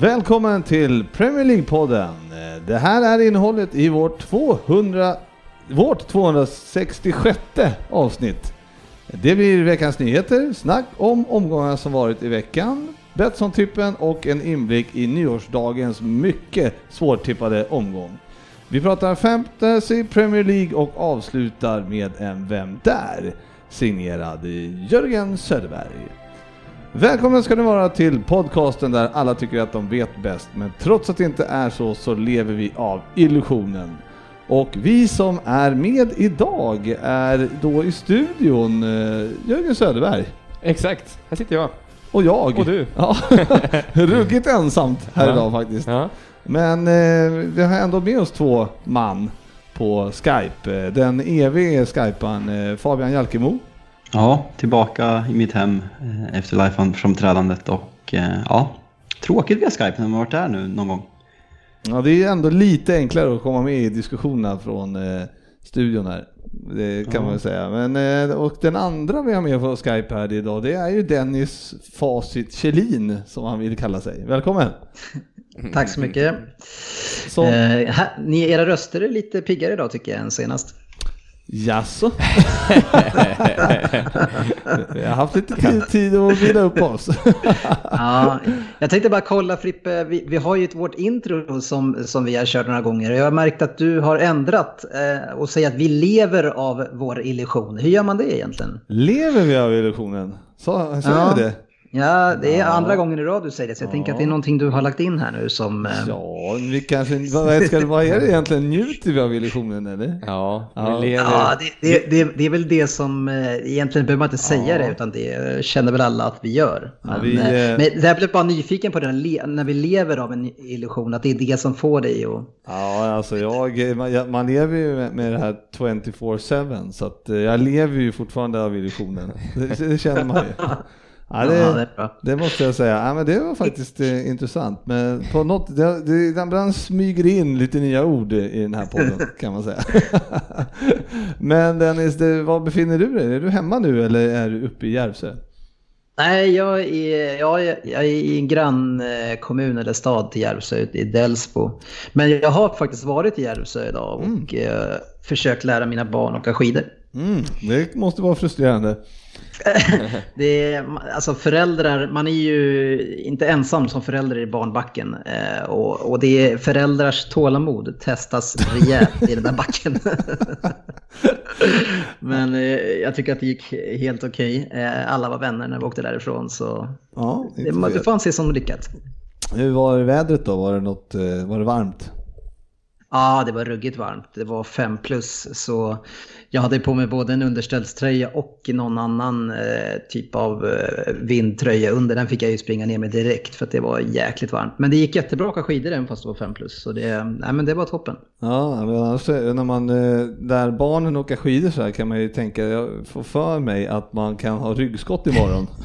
Välkommen till Premier League-podden. Eh, det här är innehållet i vårt 200, vårt 266 avsnitt. Det blir veckans nyheter, snack om omgångarna som varit i veckan, Betsson-tippen och en inblick i nyårsdagens mycket svårtippade omgång. Vi pratar Fantasy Premier League och avslutar med en Vem där? Signerad Jörgen Söderberg. Välkomna ska ni vara till podcasten där alla tycker att de vet bäst, men trots att det inte är så, så lever vi av illusionen. Och vi som är med idag är då i studion eh, Jörgen Söderberg Exakt, här sitter jag. och jag. Och du. Ja, ruggigt ensamt här Ja. idag faktiskt. Ja. Men eh, vi har ändå med oss två man på Skype. Eh, Den eviga skyparen eh, Fabian Jalkemo. Ja, tillbaka i mitt hem eh, efter live-framträdandet och eh, ja, tråkigt via Skype när man varit där nu någon gång. Ja, det är ändå lite enklare att komma med i diskussionerna från eh, studion här. Det kan Ja. man väl säga. Men, eh, och den andra vi har med på Skype här idag, det är ju Dennis Facit Kjellin som han vill kalla sig. Välkommen! Tack så mycket. Så, Eh, här, ni, era röster är lite piggare idag tycker jag än senast. Jaså? vi har haft lite tid, tid att vila upp oss. Ja, jag tänkte bara kolla Frippe, vi, vi har ju ett, vårt intro som, som vi har kört några gånger. Jag har märkt att du har ändrat eh, och säger att vi lever av vår illusion. Hur gör man det egentligen? Lever vi av illusionen? Så, så Ja. är det. Ja, det är Ja. andra gången i rad du säger det, så jag tänker att det är någonting du har lagt in här nu som... Eh, Ja, vi kanske, vad, ska, vad är det egentligen? Njuter vi av illusionen eller? Ja, Ja. vi lever... Ja, det, det, det, det är väl det som, eh, egentligen behöver man inte säga Ja. det, utan det känner väl alla att vi gör. Ja, Men, vi, eh, men jag blev bara nyfiken på den, le- när vi lever av en illusion, att det är det som får dig att... Ja, alltså jag, man, lever ju med, med det här 24-7 så att jag lever ju fortfarande av illusionen. Det, det känner man ju. Ja, det det, är bra. det måste jag säga. Ja, men det var faktiskt eh, intressant. Men på något, det, det, ibland smyger in lite nya ord i den här podden kan man säga. men Dennis, det, var befinner du dig? Är du hemma nu eller är du uppe i Järvsö? Nej, jag är, jag är, jag är i en grannkommun eller stad till Järvsö, i Delsbo. Men jag har faktiskt varit i Järvsö idag och eh, försökt lära mina barn åka skidor. Mm, det måste vara frustrerande. Det är, alltså föräldrar, man är ju inte ensam som förälder i barnbacken. Eh, och, och det är föräldrars tålamod testas rejält i den där backen. Men eh, jag tycker att det gick helt okej. Eh, alla var vänner när vi åkte därifrån så Ja, det, fel. det får anses som lyckat. Hur var vädret då? Var det, något, eh, var det varmt? Ja, det var ruggigt varmt. Det var fem plus. Så jag hade på mig både en underställströja och någon annan eh, typ av eh, vindtröja under. Den fick jag ju springa ner med direkt för att det var jäkligt varmt. Men det gick jättebra att åka skidor även fast det var fem plus. Så det, nej, men det var toppen. Ja, men annars, är- när man, eh, där barnen åker skidor så här kan man ju tänka, jag får för mig att man kan ha ryggskott imorgon.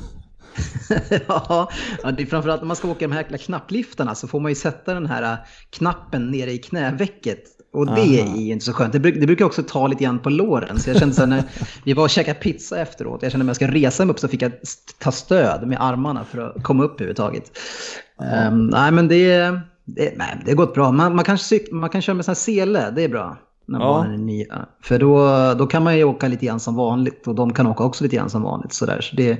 ja, det är framförallt när man ska åka de här knappliftarna så får man ju sätta den här eh, knappen nere i knävecket. Och det Aha. är ju inte så skönt. Det, bruk, det brukar också ta lite grann på låren. Så jag kände så när vi var och käkade pizza efteråt. Jag kände att om jag ska resa mig upp så fick jag ta stöd med armarna för att komma upp överhuvudtaget. Ehm, nej men det, det, nej, det har gått bra. Man, man, kan, cyk- man kan köra med sån här sele, det är bra. När Ja. barnen är nya. För då, då kan man ju åka lite grann som vanligt och de kan åka också lite grann som vanligt. Så, där. så det,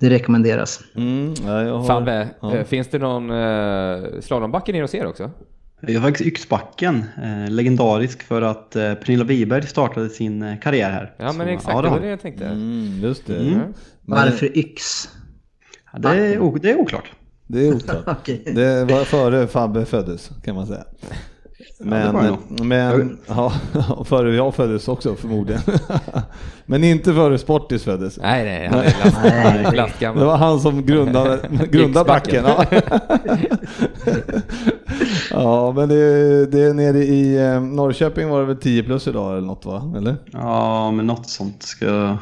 det rekommenderas. Mm, ja, jag har, Fabbe, ja. eh, finns det någon uh, slalombacke nere hos er också? Vi har faktiskt Yxbacken, eh, legendarisk för att eh, Pernilla Wiberg startade sin eh, karriär här. Ja men Så, exakt, ja, det var det jag tänkte. Mm, just det. Mm. Men Varför yx? Ja, det, är, det är oklart. Det är oklart. Okej. Det var före Fabbe föddes kan man säga. Men, nog. men ja, före jag föddes också förmodligen. men inte före Sportis föddes. Nej, nej, han är last, Nej. Det var han som grundade, grundade backen. Ja. ja, men det, det är nere i eh, Norrköping var det väl 10 plus idag eller något va? Eller? Ja, men något sånt. Ska jag...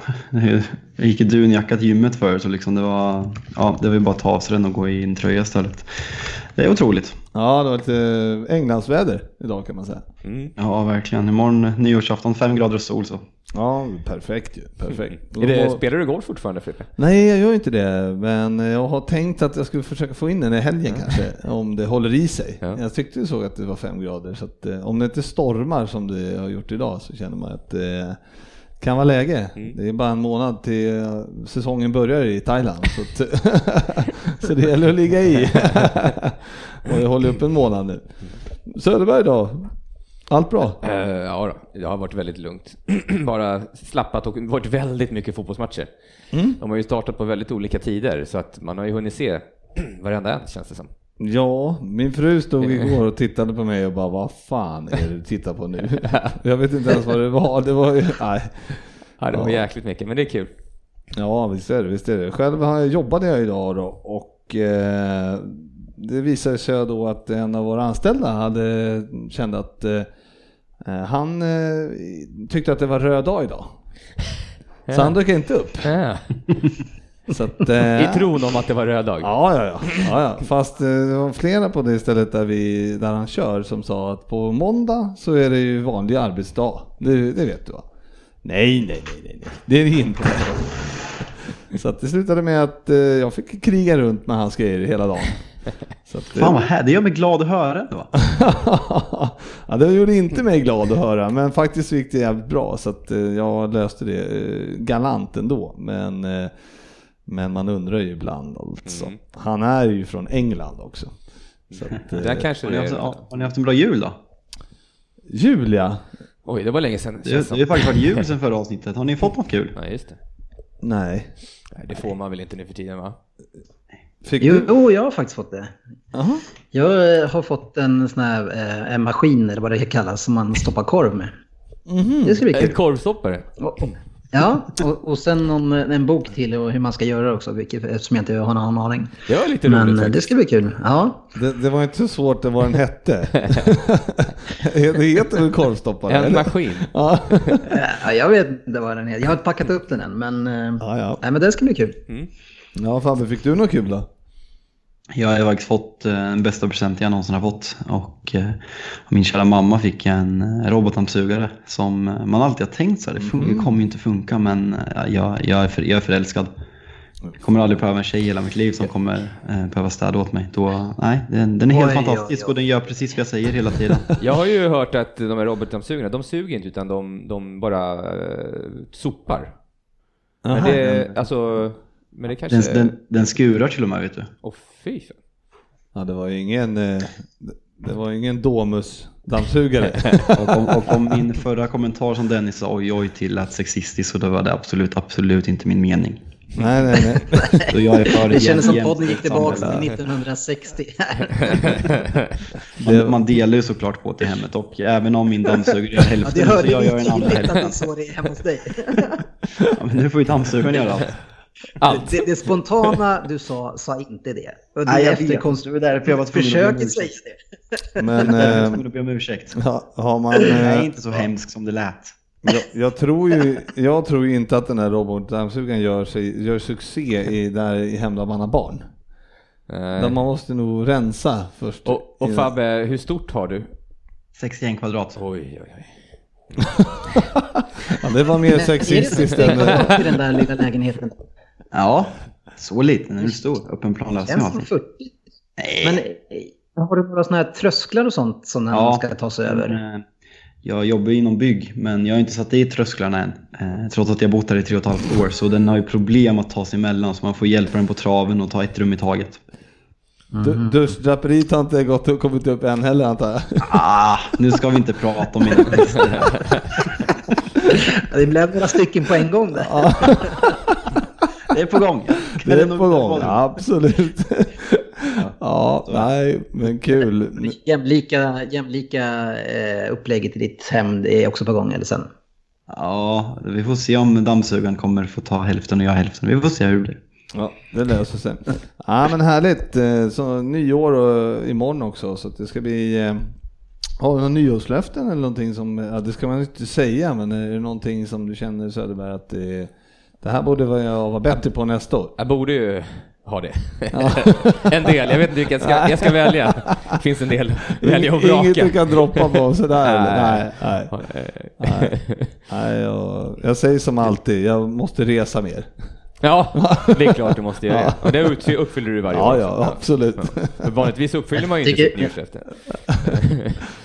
gick i dunjacka till gymmet förut så liksom det var... Ja, det var bara att ta av sig den och gå i en tröja istället. Det är otroligt. Ja, det var lite Englandsväder idag kan man säga. Mm. Ja, verkligen. Imorgon nyårsafton, fem grader och sol så. Ja, perfekt ju. Perfekt. Är det, spelar du golf fortfarande Frippe? Nej, jag gör inte det, men jag har tänkt att jag skulle försöka få in den i helgen kanske, om det håller i sig. Ja. Jag tyckte såg att det var fem grader, så att, eh, om det inte stormar som det har gjort idag så känner man att det kan vara läge. Det är bara en månad till eh, säsongen börjar i Thailand, så, så det gäller att ligga i. Och jag håller upp en månad nu. Söderberg då? Allt bra? Uh, ja, då. det har varit väldigt lugnt. Bara slappat och varit väldigt mycket fotbollsmatcher. De har ju startat på väldigt olika tider så att man har ju hunnit se varenda en känns det som. Ja, min fru stod igår och tittade på mig och bara vad fan är det du tittar på nu? Jag vet inte ens vad det var. Det var nej. Ja, det var Ja. jäkligt mycket, men det är kul. Ja, visst är det. Visst är det. Själv jobbade jag idag då och eh, det visade sig då att en av våra anställda hade kände att eh, han eh, tyckte att det var röd dag idag. Så han dök inte upp. Att, eh, I tron om att det var röd dag. Ja, ja, ja. ja, ja. Fast eh, det var flera på det stället där, vi, där han kör som sa att på måndag så är det ju vanlig arbetsdag. Det, det vet du va? Nej, nej, nej, nej, nej. det är det inte. Så att det slutade med att eh, jag fick kriga runt med hans grejer hela dagen. Så att, eh, Fan vad här, det gör mig glad att höra ändå. ja, det gjorde inte mig glad att höra, men faktiskt gick det jävligt bra så att eh, jag löste det eh, galant ändå. Men, eh, men man undrar ju ibland alltså. Mm. Han är ju från England också. Så att, eh, Där kanske Har ni, det haft, är... ja, har ni haft en bra jul då? Julia? Oj, det var länge sedan. Det, det ju faktiskt varit jul sedan förra avsnittet. Har ni fått något kul? Ja, just det. Nej. Nej, det får man väl inte nu för tiden va? Fick Jo, du? jo, jag har faktiskt fått det. Aha. Jag eh, har fått en sån här eh, en maskin, eller vad det kallas, som man stoppar korv med. Det ska bli En kul. korvstoppare? Och- Ja, och, och sen någon, en bok till och hur man ska göra också, vilket, eftersom jag inte har någon aning. Det var lite Men roligt eh, det faktiskt. ska bli kul. Ja, Det, det var inte så svårt det vad den hette. det heter väl korvstoppare? En eller? maskin. Ja. Eh, jag vet inte vad den heter. Jag har inte packat upp den än, men, eh, Ja, ja. Nej, men det ska bli kul. ja, Fabbe, fick du något kul då? Jag har faktiskt fått eh, den bästa present jag någonsin har fått. Och eh, min kära mamma fick en eh, robotdammsugare som man alltid har tänkt så här, det, det kommer ju inte funka men jag, jag, är för, jag är förälskad. Jag kommer aldrig pröva en tjej i hela mitt liv som kommer eh, behöva städa åt mig. Då, nej, den, den är helt Oj, oj, fantastisk oj. och den gör precis vad jag säger hela tiden. Jag har ju hört att de här robotdammsugarna, de suger inte utan de, de bara eh, sopar. Men Aha. det, alltså, men det kanske... Den, den, den skurar till och med vet du. Åh fy fan. Ja, det var ju ingen, eh, det var ingen Domus-dammsugare. Och om, och om min förra kommentar som Dennis sa oj oj till lät sexistisk så då var det absolut, absolut inte min mening. nej, nej, nej. Så jag är för Det kändes som podden gick tillbaka till 1960. Man, man delar ju såklart på till hemmet och även om min dammsugare gör Ja, hälften det så hörde jag gör den andra tydligt att han hälften. såg det hemma hos dig. Ja, men nu får ju dammsugaren göra allt. Allt. Det, det spontana du sa, sa inte det. Och det Nej, jag efter vet. Det var därför jag var tvungen att be om försöker ursäkt. säga det. Men Jag var eh, tvungen att be om ursäkt. ha- har man... Jag är Eh, inte så hemsk som det lät. jag, jag, tror ju, jag tror ju inte att den här robotdammsugaren gör, sig, gör succé i, där i hem där man. Där man måste nog rensa först. Och, och Fabbe, hur stort har du? 61 kvadrat. Oj, oj, oj. Ja, det var mer Är det sexistiskt så än... eh, i den där lilla lägenheten? Ja, så liten. Den är stor. Öppen planlösning allting. 40. Men eh, har du några sådana här trösklar och sånt som när man ska ta sig över? eh, Jag jobbar inom bygg, men jag har inte satt dit trösklarna än. Eh, Trots att jag bott här i tre och ett halvt år, så den har ju problem att ta sig emellan. Så man får hjälpa den på traven och ta ett rum i taget. Du- Duschdraperiet har inte gått och kommit upp än heller antar jag. Ah, nu ska vi inte prata om här. Det blev några stycken på en gång där. Det är på gång. Det är på gång, ja, absolut. Ja, nej, men kul. Jämlika, jämlika eh, upplägget i ditt hem är också på gång eller sen? Ja, vi får se om dammsugaren kommer få ta hälften och jag hälften. Vi får se hur det blir. Ja, det löser sig. Ja, men härligt. Eh, så nyår och imorgon också, så att det ska bli... eh, Har du några nyårslöften eller någonting som... Ja, det ska man inte säga, men är det någonting som du känner Söderberg att det, det här borde jag vara bättre på nästa år? Jag borde ju ha det. en del, jag vet inte vilken jag ska, jag ska välja. Det finns en del, välja och vraka. Inget du kan droppa på sådär eller? Nej. Nej, nej. jag, jag säger som alltid, jag måste resa mer. Ja, det är klart du måste göra det. Och det uppfyller du varje Ja, år. ja, absolut. För vanligtvis uppfyller man ju inte sitt nyårslöfte.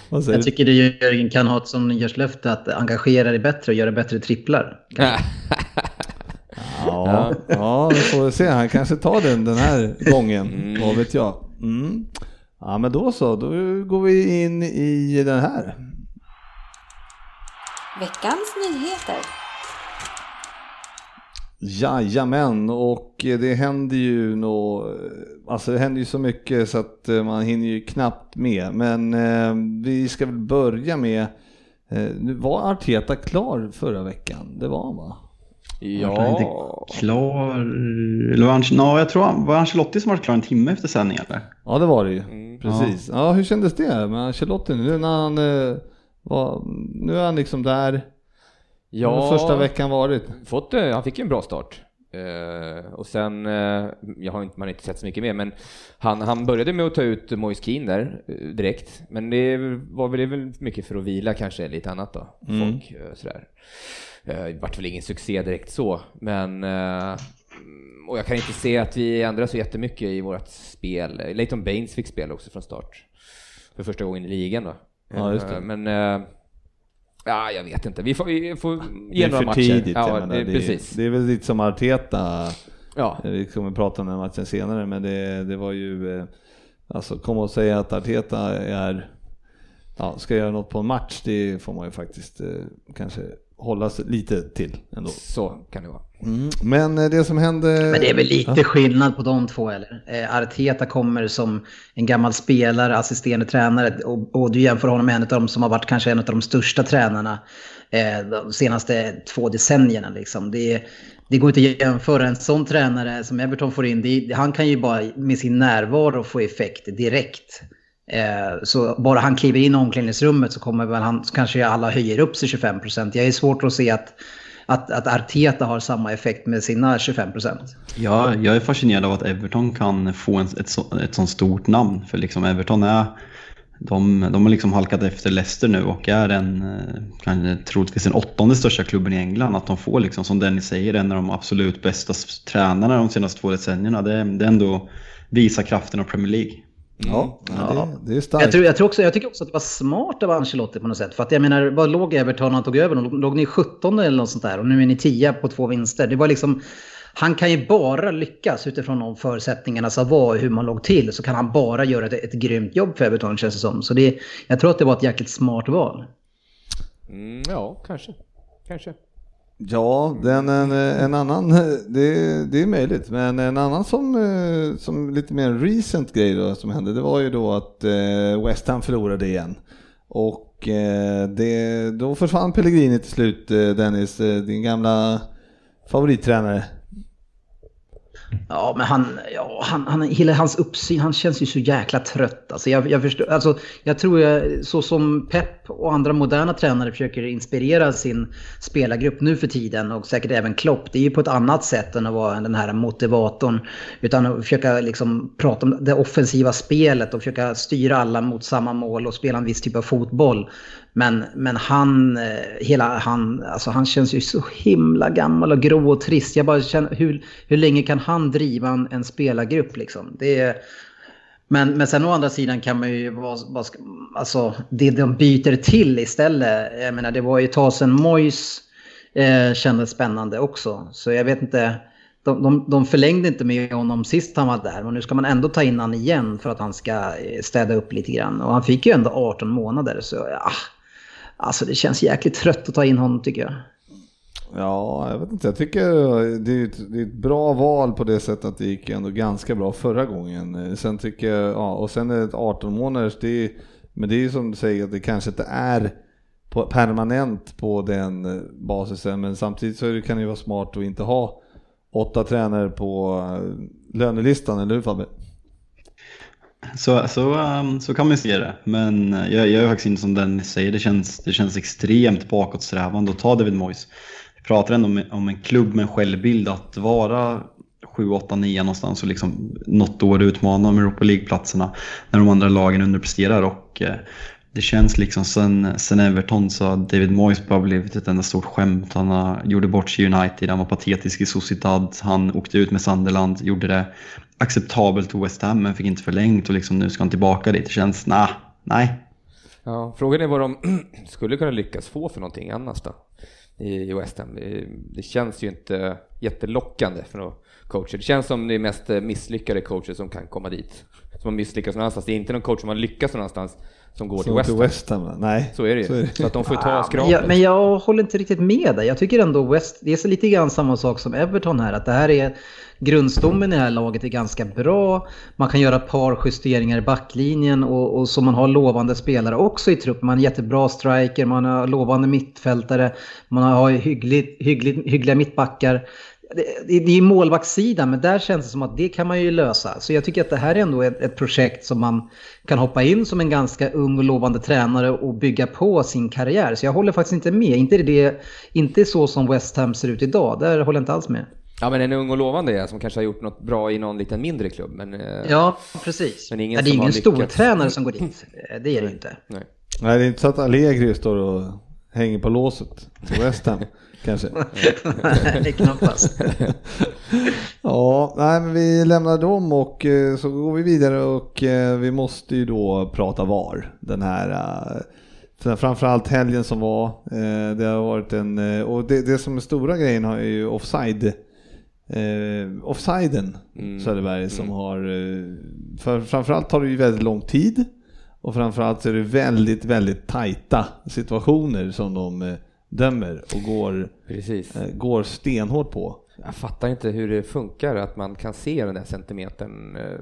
Jag tycker du Jörgen kan ha ett som nyårslöfte att engagera dig bättre och göra bättre tripplar. Ja, ja, vi får se. Han kanske tar den den här gången. Vad vet jag. Mm. Ja, men då så. Då går vi in i den här. Veckans nyheter. Jajamän, och det händer ju nå, alltså det händer ju så mycket så att eh, man hinner ju knappt med. Men eh, vi ska väl börja med, eh, nu var Arteta klar förra veckan? Det var han va? Var han inte klar? Eller var han, no, jag tror han, var Ancelotti som var klar en timme efter sändning eller? Ja det var det ju, precis. Ja. hur kändes det med Ancelotti nu när han eh, var, nu är han liksom där. Ja, första veckan varit? fått, eh, han fick ju en bra start. Eh, och sen, eh, jag har inte, man har inte sett så mycket mer, men han, han började med att ta ut Moise Keane där eh, direkt. Men det var väl, det väl mycket för att vila kanske, lite annat då. Folk eh, sådär. Eh, det vart väl ingen succé direkt så, men eh, och jag kan inte se att vi ändrar så jättemycket i vårt spel. Leighton Baines fick spela också från start. För första gången i ligan då. Ja. Eh, Men Ja, jag vet inte. Vi får, vi får Det ge är några för matcher. tidigt. Ja, menar, det, det, precis. det är väl lite som Arteta. Ja. Vi kommer prata om den matchen senare, men det, det var ju, alltså komma och säga att Arteta är, ja, ska göra något på en match, det får man ju faktiskt kanske hålla sig lite till ändå. Så kan det vara. Men eh, det som hände... Men det är väl lite skillnad på de två eller? Eh, Arteta kommer som en gammal spelare, assisterande tränare och, och du jämför honom med en av de som har varit kanske en av de största tränarna eh, de senaste två decennierna. Liksom. Det, det går inte att jämföra en sån tränare som Everton får in. Det, han kan ju bara med sin närvaro få effekt direkt. Eh, så bara han kliver in i omklädningsrummet så kommer väl han, så kanske alla höjer upp sig 25 procent. Jag är svårt att se att, att, att Arteta har samma effekt med sina 25 procent. Ja, jag är fascinerad av att Everton kan få en, ett, så, ett sånt stort namn. För liksom Everton är, de, de har liksom halkat efter Leicester nu och är en, eh, kanske troligtvis den åttonde största klubben i England. Att de får, liksom, som Dennis säger, en av de absolut bästa tränarna de senaste två decennierna. Det, det är ändå visar kraften av Premier League. Ja, ja. Det, det är starkt. Jag, tror, jag, tror också, jag tycker också att det var smart av Ancelotti på något sätt. För att jag menar, vad låg Everton när han tog över? Låg, låg ni 17 eller något sånt där? Och nu är ni 10 på två vinster. Det var liksom, han kan ju bara lyckas utifrån de förutsättningarna som var hur man låg till. Så kan han bara göra ett, ett grymt jobb för Everton känns det som. Så det, jag tror att det var ett jäkligt smart val. Mm, ja, kanske. Kanske. Ja, den, en, en annan, det, det är möjligt, men en annan som, eh, som lite mer recent grej då, som hände, det var ju då att eh, West Ham förlorade igen. Och eh, det, då försvann Pellegrini till slut, Dennis, din gamla favorittränare. Ja, men han, ja, han, han, hela hans uppsyn, han känns ju så jäkla trött. Alltså jag, jag, förstår, alltså jag tror jag, så som Pep och andra moderna tränare försöker inspirera sin spelargrupp nu för tiden och säkert även Klopp, det är ju på ett annat sätt än att vara den här motivatorn. Utan att försöka liksom prata om det offensiva spelet och försöka styra alla mot samma mål och spela en viss typ av fotboll. Men, men han, eh, hela han, alltså han känns ju så himla gammal och grå och trist. Jag bara känner, hur, hur länge kan han driva en, en spelargrupp liksom? Det är, men, men sen å andra sidan kan man ju, vad, vad ska, alltså det de byter till istället. Jag menar det var ju Tasen Mois eh, kändes spännande också. Så jag vet inte, de, de, de förlängde inte med honom sist han var där. Men nu ska man ändå ta in han igen för att han ska eh, städa upp lite grann. Och han fick ju ändå 18 månader. Så ja, alltså det känns jäkligt trött att ta in honom tycker jag. Ja, jag vet inte. Jag tycker det är, ett, det är ett bra val på det sättet att det gick ändå ganska bra förra gången. Sen tycker jag, ja, och sen är det ett 18 månaders, det är, men det är ju som du säger att det kanske inte är på, permanent på den eh, basisen, men samtidigt så kan det ju vara smart att inte ha åtta tränare på eh, lönelistan, eller hur Fabbe? Så, så, um, så kan man se det. Men eh, jag, jag är faktiskt inte som den säger, det känns, det känns extremt bakåtsträvande att ta David Moyes. Vi pratar ändå om, om en klubb med en självbild att vara 7, 8, 9 någonstans och liksom något år utmana om Europa League-platserna när de andra lagen underpresterar. Och, eh, det känns liksom sen, sen Everton så har David Moyes bara blivit ett enda stort skämt. Han gjorde bort sig i United, han var patetisk i Sociedad, han åkte ut med Sunderland, gjorde det acceptabelt till West Ham men fick inte förlängt och liksom nu ska han tillbaka dit. Det känns, nah, nej. Ja, frågan är vad de skulle kunna lyckas få för någonting annars då i West Ham. Det, känns ju inte jättelockande för några coacher. Det känns som det är mest misslyckade coacher som kan komma dit. Som har misslyckats någon annanstans. Det är inte någon coach som har lyckats någonstans som går till West Ham. West Ham. Nej, så är det ju. Så, så att de får ta skrapet. Ja, men jag håller inte riktigt med dig. Jag tycker ändå West, det är så lite grann samma sak som Everton här. Att det här är grundstommen i det här laget är ganska bra. Man kan göra ett par justeringar i backlinjen och, och så man har lovande spelare också i truppen. Man har jättebra striker, man har lovande mittfältare, man har hyggligt, hyggligt, hyggliga mittbackar det, det är målvaktssidan, men där känns det som att det kan man ju lösa. Så jag tycker att det här är ändå ett, ett, projekt som man kan hoppa in som en ganska ung och lovande tränare och bygga på sin karriär. Så jag håller faktiskt inte med. Inte, det, inte så som West Ham ser ut idag, där håller jag inte alls med. Ja, men en ung och lovande är som kanske har gjort något bra i någon liten mindre klubb. Men, eh, ja, precis. Men ingen ja, det är ingen stor tränare som går dit. Det är det inte. Nej. Nej, det är inte så att Allegri står och hänger på låset till West Ham. Kanske? Nej, knappast. ja, nej, men vi lämnar dem och eh, så går vi vidare och eh, vi måste ju då prata VAR. Den här eh, framförallt helgen som var. Det har varit en, och det, det som är stora grejen är ju offside. Eh, offsiden mm. Söderberg som mm. har, för framförallt tar det ju väldigt lång tid och framförallt så är det väldigt, väldigt tajta situationer som de dömer och går. Eh, går stenhårt på. Jag fattar inte hur det funkar att man kan se den där centimetern. Eh,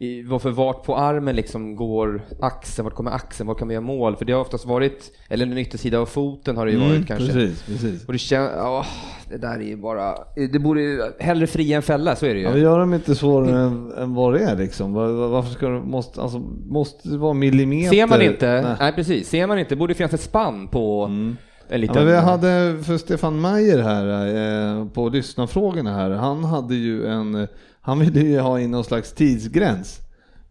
i, varför vart på armen liksom går axeln, vart kommer axeln, var kan man göra mål? För det har oftast varit, eller den yttersida av foten har det ju mm, varit kanske. Precis, precis. Och det känns, åh, det där är ju bara, det borde hellre fria än fälla, så är det ju. Ja, men gör de inte svårare än, än vad det är liksom? Varför ska det, måste, alltså, måste det vara millimeter? Ser man inte, nej. nej precis, ser man inte, borde det finnas ett spann på mm en liten... Ja, vi hade för Stefan Mayer här eh, på lyssnarfrågorna här. Han hade ju en, han ville ju ha in någon slags tidsgräns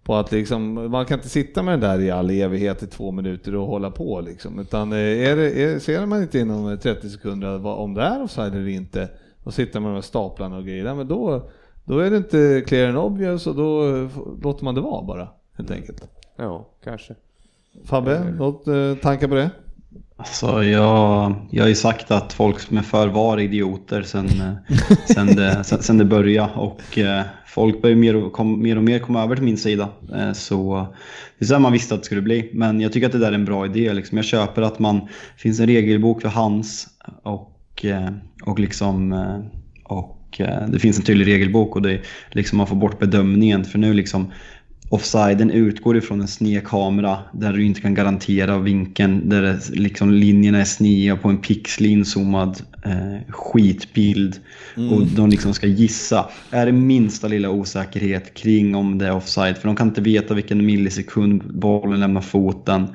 på att liksom, man kan inte sitta med den där i all evighet i två minuter och hålla på liksom. Utan eh, är det, är, ser man inte inom 30 sekunder om det är offside eller inte och sitta med de här staplarna och grejer, men då, då är det inte clear and obvious och då låter man det vara bara helt enkelt. Ja, kanske. Fabbe, något eh, tankar på det? Alltså jag, jag har ju sagt att folk som är för var idioter sen, eh, sen, det, sen, sen det började och eh, folk börjar mer och, kom, mer och mer komma över till min sida. Eh, så det är så man visste att det skulle bli. Men jag tycker att det där är en bra idé. Liksom. Jag köper att man finns en regelbok för hands och, och, liksom, och det finns en tydlig regelbok och det, liksom man får bort bedömningen. För nu liksom offsiden utgår ifrån en sned kamera där du inte kan garantera vinkeln, där det, liksom, linjerna är sneda på en pixlig inzoomad eh, skitbild mm. och de liksom ska gissa. Är det minsta lilla osäkerhet kring om det är offside, för de kan inte veta vilken millisekund bollen lämnar foten.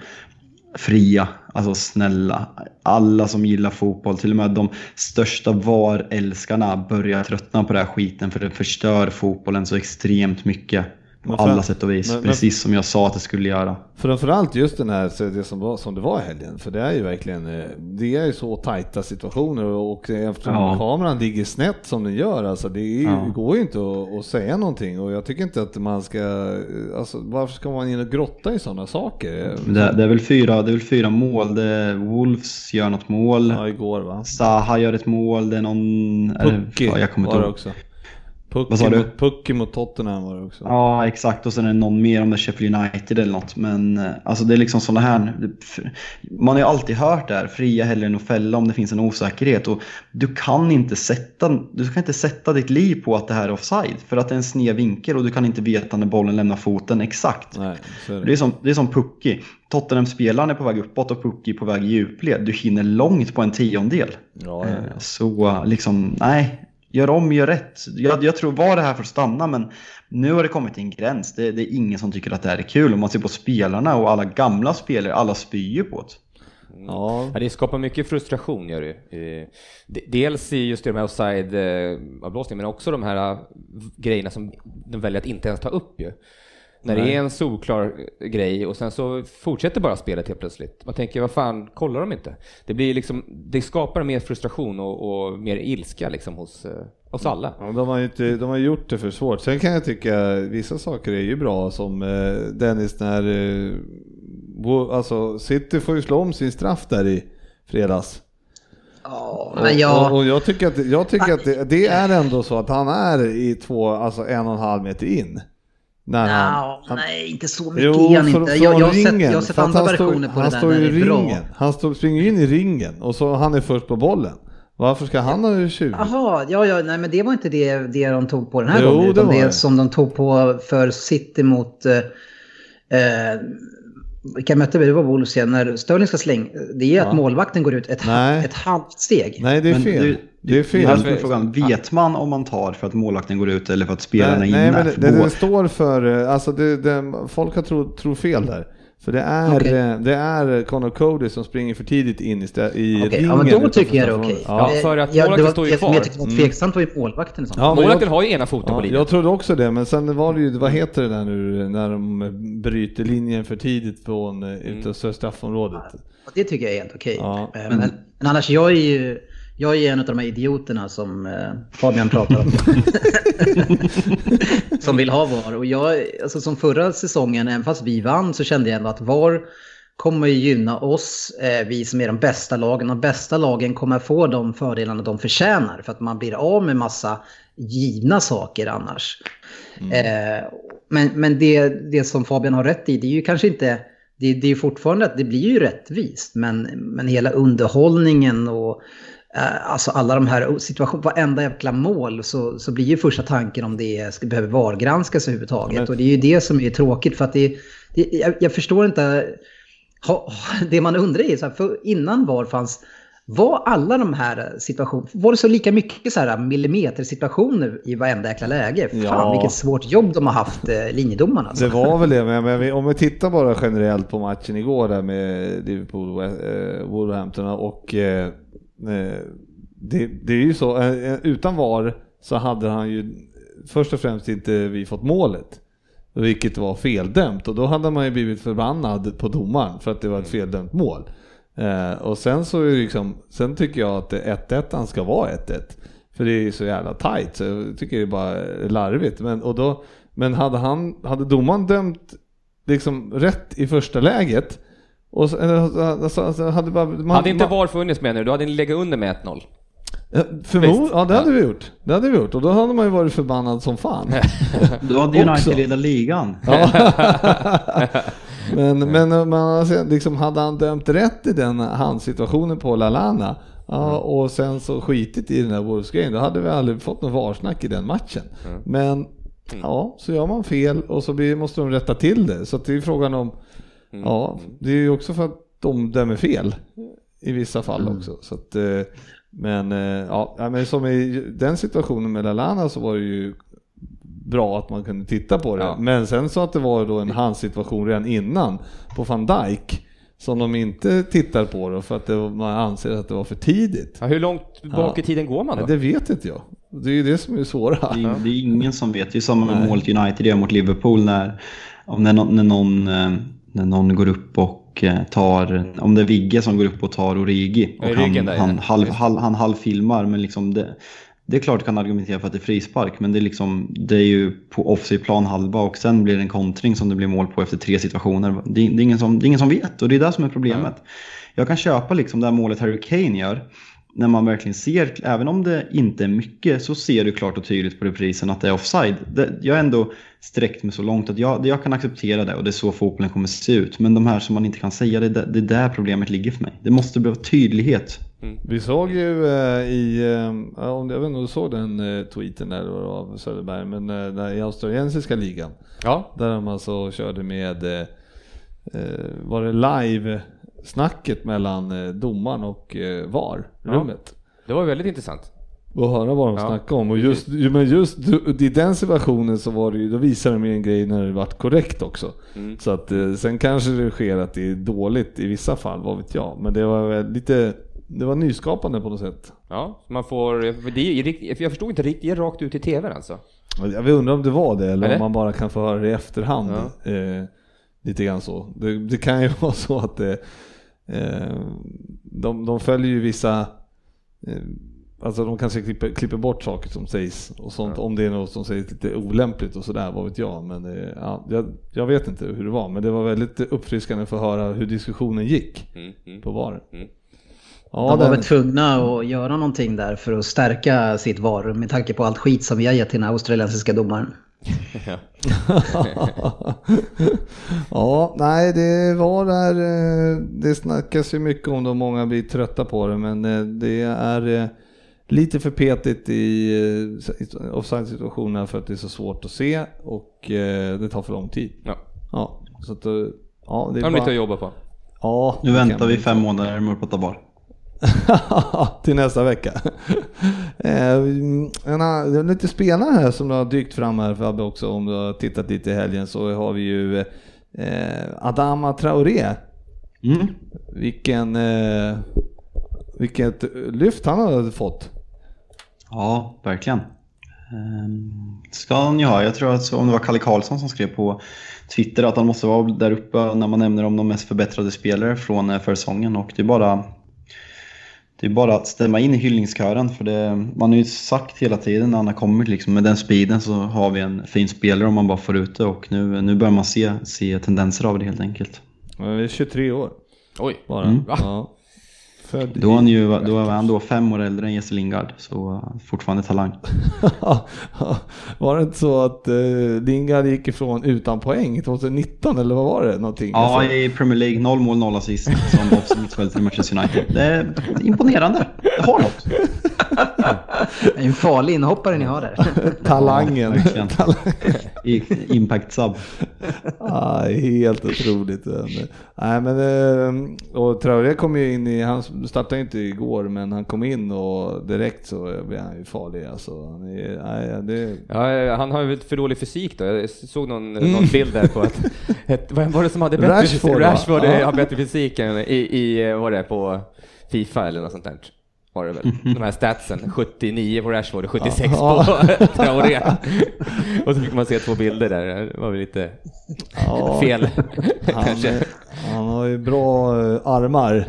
Fria, alltså snälla. Alla som gillar fotboll, till och med de största VAR-älskarna börjar tröttna på den här skiten för det förstör fotbollen så extremt mycket. På alla sätt och vis, men, precis som jag sa att det skulle göra. Framförallt just den här, det som, var, som det var i helgen, för det är ju verkligen, eh, det är ju så tajta situationer och eftersom ja. kameran ligger snett som den gör, alltså det, är, ja. det går ju inte att, att, säga någonting och jag tycker inte att man ska, eh, alltså varför ska man in och grotta i sådana saker? Det, det, är väl fyra, det är väl fyra mål, det Wolves gör något mål, ja, igår va? Saha gör ett mål, det är någon... Pucki var det också. Vad sa Pucky du? mot, Pucky mot Tottenham var det också. Ja, exakt. Och sen är det någon mer om det Sheffield United eller något. Men eh, alltså det är liksom sådana här... Man har ju alltid hört det här, fria hellre än att fälla om det finns en osäkerhet. Och du kan inte sätta, du kan inte sätta ditt liv på att det här är offside. För att det är en sned vinkel och du kan inte veta när bollen lämnar foten exakt. Nej, är det. Det är som, det är som Pucky. Tottenham-spelaren är på väg uppåt och Pucky är på väg i djupled. Du hinner långt på en tiondel. Ja, ja, Eh, ja. Så liksom, nej. Gör om, gör rätt. Jag, jag tror var det här för att stanna men nu har det kommit till en gräns. Det, det är ingen som tycker att det här är kul. Om man ser på spelarna och alla gamla spelare, alla spyr ju på det. ja. Ja, det skapar mycket frustration gör det. Eh, dels i just de här offside-avblåsningarna, eh, men också de här eh, grejerna som de väljer att inte ens ta upp ju. När det Nej. är en solklar eh, grej och sen så fortsätter bara spelet helt plötsligt. Man tänker, vad fan, kollar de inte? Det blir liksom, det skapar mer frustration och, och mer ilska liksom hos, eh, hos alla. Ja, de, har ju inte, de har gjort det för svårt. Sen kan jag tycka vissa saker är ju bra som eh, Dennis när alltså City får ju slå om sin straff där i fredags. Och, men jag... och, och jag tycker att, jag tycker att det, det är ändå så att han är i två, alltså en och en halv meter in. När Nå, han, nej, inte så mycket Jo, från, inte. från Jag, jag, har sett, ringen. jag har sett andra versioner på han det där står i är bra. ringen. Han står, springer in i ringen och så han är först på bollen. Varför ska han ha 20? Jaha, ja, ja, nej men det var inte det, det de tog på den här Jo, gången. Utan det, det. som de tog på för City mot... Eh, eh, vilka mötte vi? Det var Wolves igen. När Sterling ska slänga, det är att Ja. målvakten går ut ett, Nej. ett halvt steg. Nej, det är Men fel. du- det är fel. Här är frågan, vet man om man tar för att målvakten går ut eller för att spelaren Nej, är nej inne? men det, det, det står för, eh, alltså det, det, folk har tro, tror fel där. För det är, Okej. eh, det är Connor Cody som springer för tidigt in i, Okej, ringen. ja, men då tycker jag det är okej. straffområdet. Ja, för att jag, målvakten det står ju det kvar. Jag tyckte var tveksamt var ju målvakten sånt Ja, Målvakten har ju ena foten på ja, linjen. jag trodde också det, men sen var det ju, vad heter det där nu när de bryter linjen för tidigt från mm. utanför straffområdet? Och Det tycker jag är helt okej. Ja, Eh, men- men, men annars, jag är ju jag är en av de här idioterna som eh, Fabian pratar om. som vill ha VAR. Och jag, alltså som förra säsongen, även fast vi vann, så kände jag ändå att VAR kommer ju gynna oss, eh, vi som är de bästa lagen. De bästa lagen kommer få de fördelarna de förtjänar. För att man blir av med massa givna saker annars. Eh, men men det, det som Fabian har rätt i, det är ju kanske inte... Det, det är fortfarande att det blir ju rättvist, men, men hela underhållningen och alltså alla de här situationerna, varenda jäkla mål så, så blir ju första tanken om det ska, behöver VAR-granskas överhuvudtaget. Men- Och det är ju det som är tråkigt för att det, det jag, jag förstår inte, ha, det man undrar är så här, för innan VAR fanns var alla de här situationerna, var det så lika mycket så här millimetersituationer i varenda jäkla läge? Fan Ja. vilket svårt jobb de har haft, eh, linjedomarna. Alltså. Det var väl det, men, om vi tittar bara generellt på matchen igår där med Liverpool, eh, Wolverhampton och eh, eh, det, det är ju så, eh, utan VAR så hade han ju först och främst inte vi fått målet. Vilket var feldömt och då hade man ju blivit förbannad på domaren för att det var ett feldömt mål. Eh, och sen så är det liksom, sen tycker jag att 1-1 ska vara 1-1. För det är ju så jävla tight så jag tycker det är bara larvigt. Men, och då, men hade, han, hade domaren dömt liksom rätt i första läget och så, alltså, alltså, hade bara, man, Hade inte VAR funnits med nu, då hade ni legat under med 1-0. Ja, förmod, Visst. ja det hade vi gjort. Det hade vi gjort och då hade man ju varit förbannad som fan. Då hade United ledat ligan. men men eh, man, alltså, liksom, hade han dömt rätt i den handsituationen på Lalana ja, och sen så skitit i den här Wolves-grejen, då hade vi aldrig fått något varsnack i den matchen. Men ja, så gör man fel och så blir, måste de rätta till det. Så det är frågan om, ja, det är ju också för att de dömer fel i vissa fall också. Så att, eh, men eh, ja, men som i den situationen med Lalana så var det ju bra att man kunde titta på det. Ja. Men sen så att det var då en handsituation redan innan på van Dijk som de inte tittar på då för att det, man anser att det var för tidigt. Ja, hur långt bak Ja. i tiden går man då? Det vet inte jag. Det är ju det som är svåra. Det är, det är ingen som vet. Det är samma med målet United gör mot Liverpool när, om när, någon, när, någon, eh, när någon går upp och eh, tar, om det är Vigge som går upp och tar Origi och han, där han, halv, halv, han halvfilmar men liksom det, det är klart du kan argumentera för att det är frispark men det är, liksom, det är ju på offside plan halva och sen blir det en kontring som det blir mål på efter tre situationer. Det, är- det, är, ingen som, det är ingen som vet och det är det som är problemet. Jag kan köpa liksom det här målet Harry Kane gör när man verkligen ser, även om det inte är mycket, så ser du klart och tydligt på reprisen att det är offside. Det, jag har ändå sträckt mig så långt att jag, jag kan acceptera det och det är så fotbollen kommer se ut. Men de här som man inte kan säga, det, är- det är där problemet ligger för mig. Det måste bli tydlighet. Vi såg ju eh, i, eh, jag vet inte om du såg den eh, tweeten där av Söderberg, men där i australiensiska ligan. Ja, Där de alltså körde med, var det live-snacket mellan eh, domaren och eh, VAR, rummet. det var väldigt intressant. Och höra vad de Ja. snackade om. Och just, ju- men just i den situationen så var det ju, då visade de ju en grej när det vart korrekt också. Mm. Så att eh, sen kanske det sker att det är dåligt i vissa fall, vad vet jag. Men det var lite, det var nyskapande på något sätt. Ja, man får, det jag förstod inte riktigt, det är rakt ut i TV alltså. Jag undrar om det var det eller det? om man bara kan få höra det i efterhand. Ja. Eh, lite grann så. Det, det kan ju vara så att det, de, de följer ju vissa eh, Alltså de kanske klipper, klipper bort saker som sägs och sånt om det är något som sägs lite olämpligt och sådär, vad vet jag. Men eh, ja, jag, jag vet inte hur det var, men det var väldigt uppfriskande för att höra hur diskussionen gick Mm, mm. på VAR. Mm. Ja, De var den- väl tvungna att göra någonting där för att stärka sitt varum med tanke på allt skit som vi har gett till den australiensiska domaren. ja, nej det var där, eh, det snackas ju mycket om det och många blir trötta på det men eh, det är eh, lite för petigt i offside-situationerna för att det är så svårt att se och det tar för lång tid. Ja, Ja, så att, ja, det det är har de lite bara, att jobba på. ja, Nu det väntar vi fem månader med att prata bar. till nästa vecka. Eh, en det är lite spelare här som har dykt fram här Fabbe också om du har tittat lite i helgen så har vi ju eh, Adama Traoré. Mm. Vilken, eh, vilket lyft han har fått. Ja, verkligen. Ehm, Ska han ju ha. Jag tror att om det var Kalle Karlsson som skrev på Twitter att han måste vara där uppe när man nämner om de mest förbättrade spelare från eh, försäsongen och det är bara det är bara att stämma in i hyllningskören för det, man har ju sagt hela tiden när han har kommit liksom, med den speeden så har vi en fin spelare om man bara får ut det och nu, nu börjar man se, se tendenser av det helt enkelt. Han är 23 år Oj, bara. Mm. Ja. Född Då är han, ju, då är han då fem år äldre än Jesse Lingard så fortfarande talang. var det inte så att eh, Lingard gick ifrån utan poäng 2019 eller vad var det? Någonting? Ja, Alltså- i Premier League, noll mål, noll assist som mittfältare i Manchester United. Det är imponerande. Det har något. En farlig inhoppare ni har där. Talangen. Ja. I Impact sub. Ah, helt otroligt. Nej, men, eh, och Traoré kom ju in i, han startade inte igår, men han kom in och direkt så blev han ju farlig. Alltså, han är, nej, det, Ja, han har ju för dålig fysik då. Jag såg någon, någon bild där på att, ett, vad var det som hade bättre Rashford? Rashford Ja. har bättre fysik än i, i, vad var det, på Fifa eller något sånt där. Var det väl? De här statsen, 79 på Rashford och 76 Ja. på Traoré. och så fick man se två bilder där, det var väl lite ja, fel han, kanske. han har ju bra eh, armar,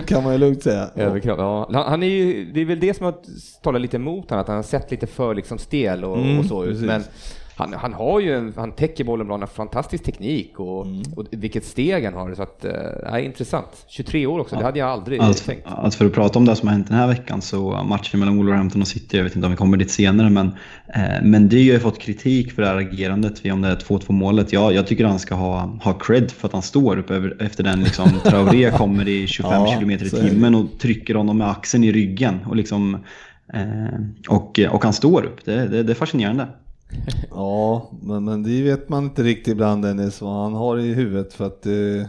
kan man ju lugnt säga. Överkropp, ja. Han, är ju, det är väl det som har talat lite emot honom, att han har sett lite för liksom stel och, Mm, och så ut. Men han, han har ju en, han täcker bollen bra, han har fantastisk teknik och, Mm. och vilket steg han har. Så att, eh, det är intressant. 23 år också, det hade jag aldrig Alltså, tänkt. alltså för att prata om det som har hänt den här veckan så matchen mellan Wolverhampton och City, jag vet inte om vi kommer dit senare, men, eh, men det har ju fått kritik för det här agerandet om det är 2-2 målet. Jag, jag tycker han ska ha, ha cred för att han står upp över, efter den liksom, Traoré kommer i 25 Ja, km i timmen och trycker honom med axeln i ryggen och liksom eh, och, och han står upp. Det, det, det är fascinerande. Ja, men, men det vet man inte riktigt ibland Dennis vad han har i huvudet för att det,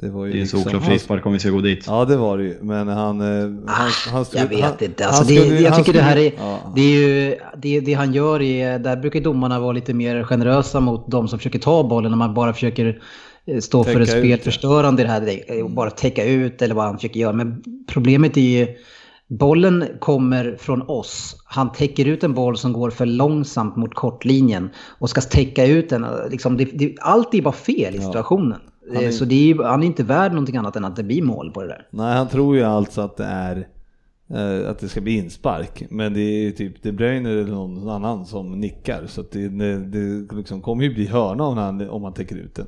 det var ju Det är en liksom, solklar frispark om vi ska gå dit. Ja det var det ju, men han... eh, han, han Jag vet han, inte. han Alltså det, skulle- jag han tycker det här är, ja. det är ju, det, det han gör är, där brukar domarna vara lite mer generösa mot de som försöker ta bollen när man bara försöker eh, stå för Täcka ett ut, spelförstörande i det här, bara täcka ut eller vad han försöker göra. Men problemet är ju, bollen kommer från oss. Han täcker ut en boll som går för långsamt mot kortlinjen och ska täcka ut den. Liksom, det, det, allt är bara fel i situationen. Han är- Eh, Så det är, han är inte värd någonting annat än att det blir mål på det där. Nej, han tror ju alltså att det är eh, att det ska bli inspark, men det är ju typ De Bruyne eller någon annan som nickar så det, det, liksom kommer ju bli hörna om han, om han täcker ut den.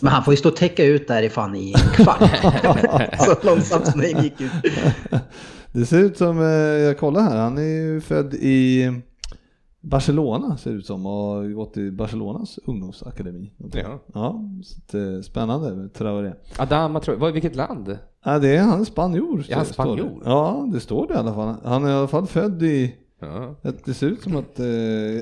Men han får ju stå och täcka ut där i fan i en kvart. så långsamt som det gick ut. Det ser ut som, eh, jag kollar här, han är ju född i Barcelona ser det ut som och gått i Barcelonas ungdomsakademi. Ja. Ja, så eh, spännande Traoré. Adama. Vad- Vilket land? Ja, det är han är spanjor. Är han spanjor? Ja, det står det i alla fall. Han är i alla fall född i, Ja. det ser ut som att, eh,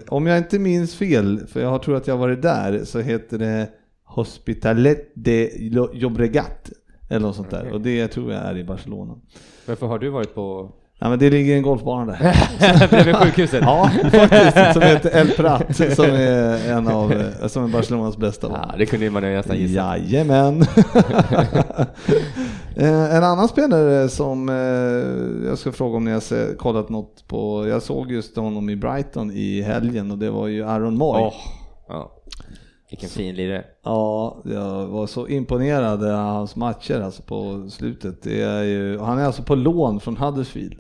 om jag inte minns fel, för jag tror att jag varit där, så heter det Hospitalet de Lo- Llobregat. Eller något sånt där. Okej. Och det tror jag är i Barcelona. Varför har du varit på... Ja men det ligger en golfbana där. Bredvid sjukhuset? Ja, faktiskt. Som heter El Prat, som är en av, som är Barcelonas bästa Ja, det kunde man ju nästan gissa. Jajamän. Eh, en annan spelare som eh, jag ska fråga om ni har kollat något på. Jag såg just honom i Brighton i helgen och det var ju Aaron Moy. Åh, ja. Vilken fin lirare. Ja, jag var så imponerad av hans matcher alltså på slutet. Det är ju, han är alltså på lån från Huddersfield.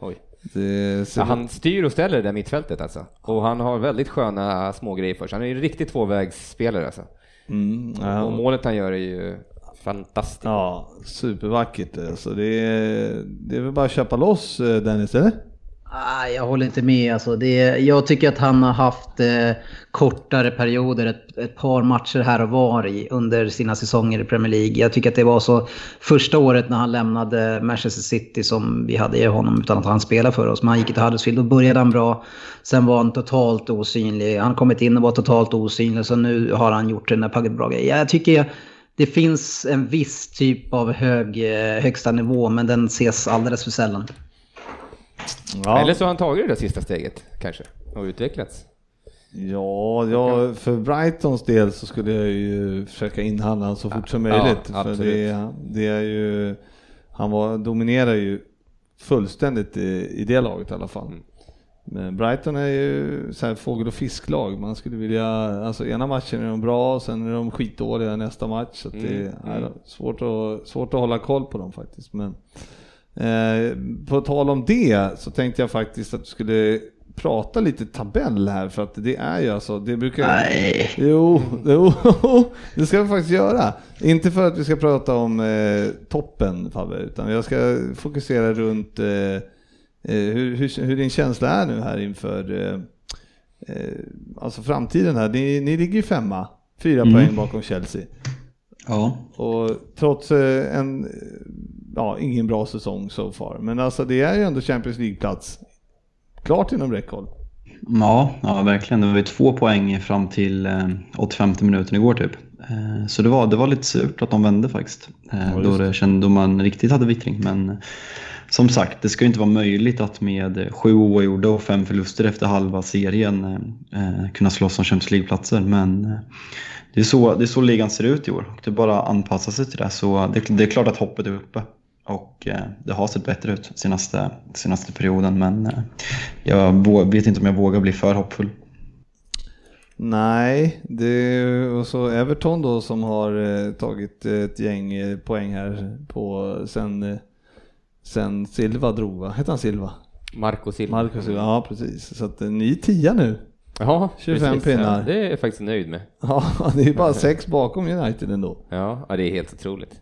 Oj. Det Ja, han styr och ställer det där mittfältet alltså. Och han har väldigt sköna små grejer för sig. Han är ju en riktig tvåvägsspelare alltså. mm, ja, Och målet han gör är ju fantastiskt. Ja, supervackert. Så det är, det är väl bara att köpa loss eh, Dennis, eller? Ah, Jag håller inte med. Alltså det, jag tycker att han har haft eh, kortare perioder, ett, ett par matcher här och var i, under sina säsonger i Premier League. Jag tycker att det var så första året när han lämnade Manchester City som vi hade i honom utan att han spelade för oss. Men han gick till Huddersfield, då började han bra. Sen var han totalt osynlig. Han har kommit in och var totalt osynlig. Så nu har han gjort den där bra-grejen. Jag tycker det finns en viss typ av hög, eh, högsta nivå men den ses alldeles för sällan. Ja, Eller så har han tagit det där sista steget kanske och utvecklats. ja, ja, för Brightons del så skulle jag ju försöka inhandla honom så fort som Ja, möjligt. för absolut. det, det är ju, han var, dominerar ju fullständigt i, i det laget i alla fall. Mm. Men Brighton är ju så här fågel och fisklag. Man skulle vilja, alltså ena matchen är de bra sen är de skitdåliga nästa match. Så att det Mm, är mm. svårt, att, svårt att hålla koll på dem faktiskt. Men, eh, på tal om det så tänkte jag faktiskt att du skulle prata lite tabell här för att det är ju alltså, det brukar... Nej. Jo, jo, det ska vi faktiskt göra. Inte för att vi ska prata om eh, toppen Fabbe, utan jag ska fokusera runt eh, eh, hur, hur, hur din känsla är nu här inför eh, eh, alltså framtiden här. Ni, ni ligger ju femma, fyra Mm. poäng bakom Chelsea. Ja, Och trots en, ja, ingen bra säsong so far. Men alltså det är ju ändå Champions League-plats. Klart inom räckhåll. Ja, ja, verkligen. Det var ju två poäng fram till eh, 85 minuten igår typ. Eh, så det var, det var lite surt att de vände faktiskt. Eh, Ja, då, det kände, då man riktigt hade vittring. Men eh, som sagt, det ska ju inte vara möjligt att med sju oavgjorda och fem förluster efter halva serien eh, eh, kunna slåss om Champions League-platser. Men eh, det är, så, det är så ligan ser ut i år. Det är bara att anpassa sig till det. Så det, det är klart att hoppet är uppe. Och eh, det har sett bättre ut senaste, senaste perioden. Men eh, jag vet inte om jag vågar bli för hoppfull. Nej, det och så Everton då som har eh, tagit ett gäng poäng här på sen, sen Silva drog va? Hette han Silva? Marco Silva. Marcus Silva, ja precis. Så att ni är tia nu. Ja, 25 precis. pinnar. Ja, det är jag faktiskt nöjd med. Ja, det är bara sex bakom United ändå. Ja, ja, det är helt otroligt.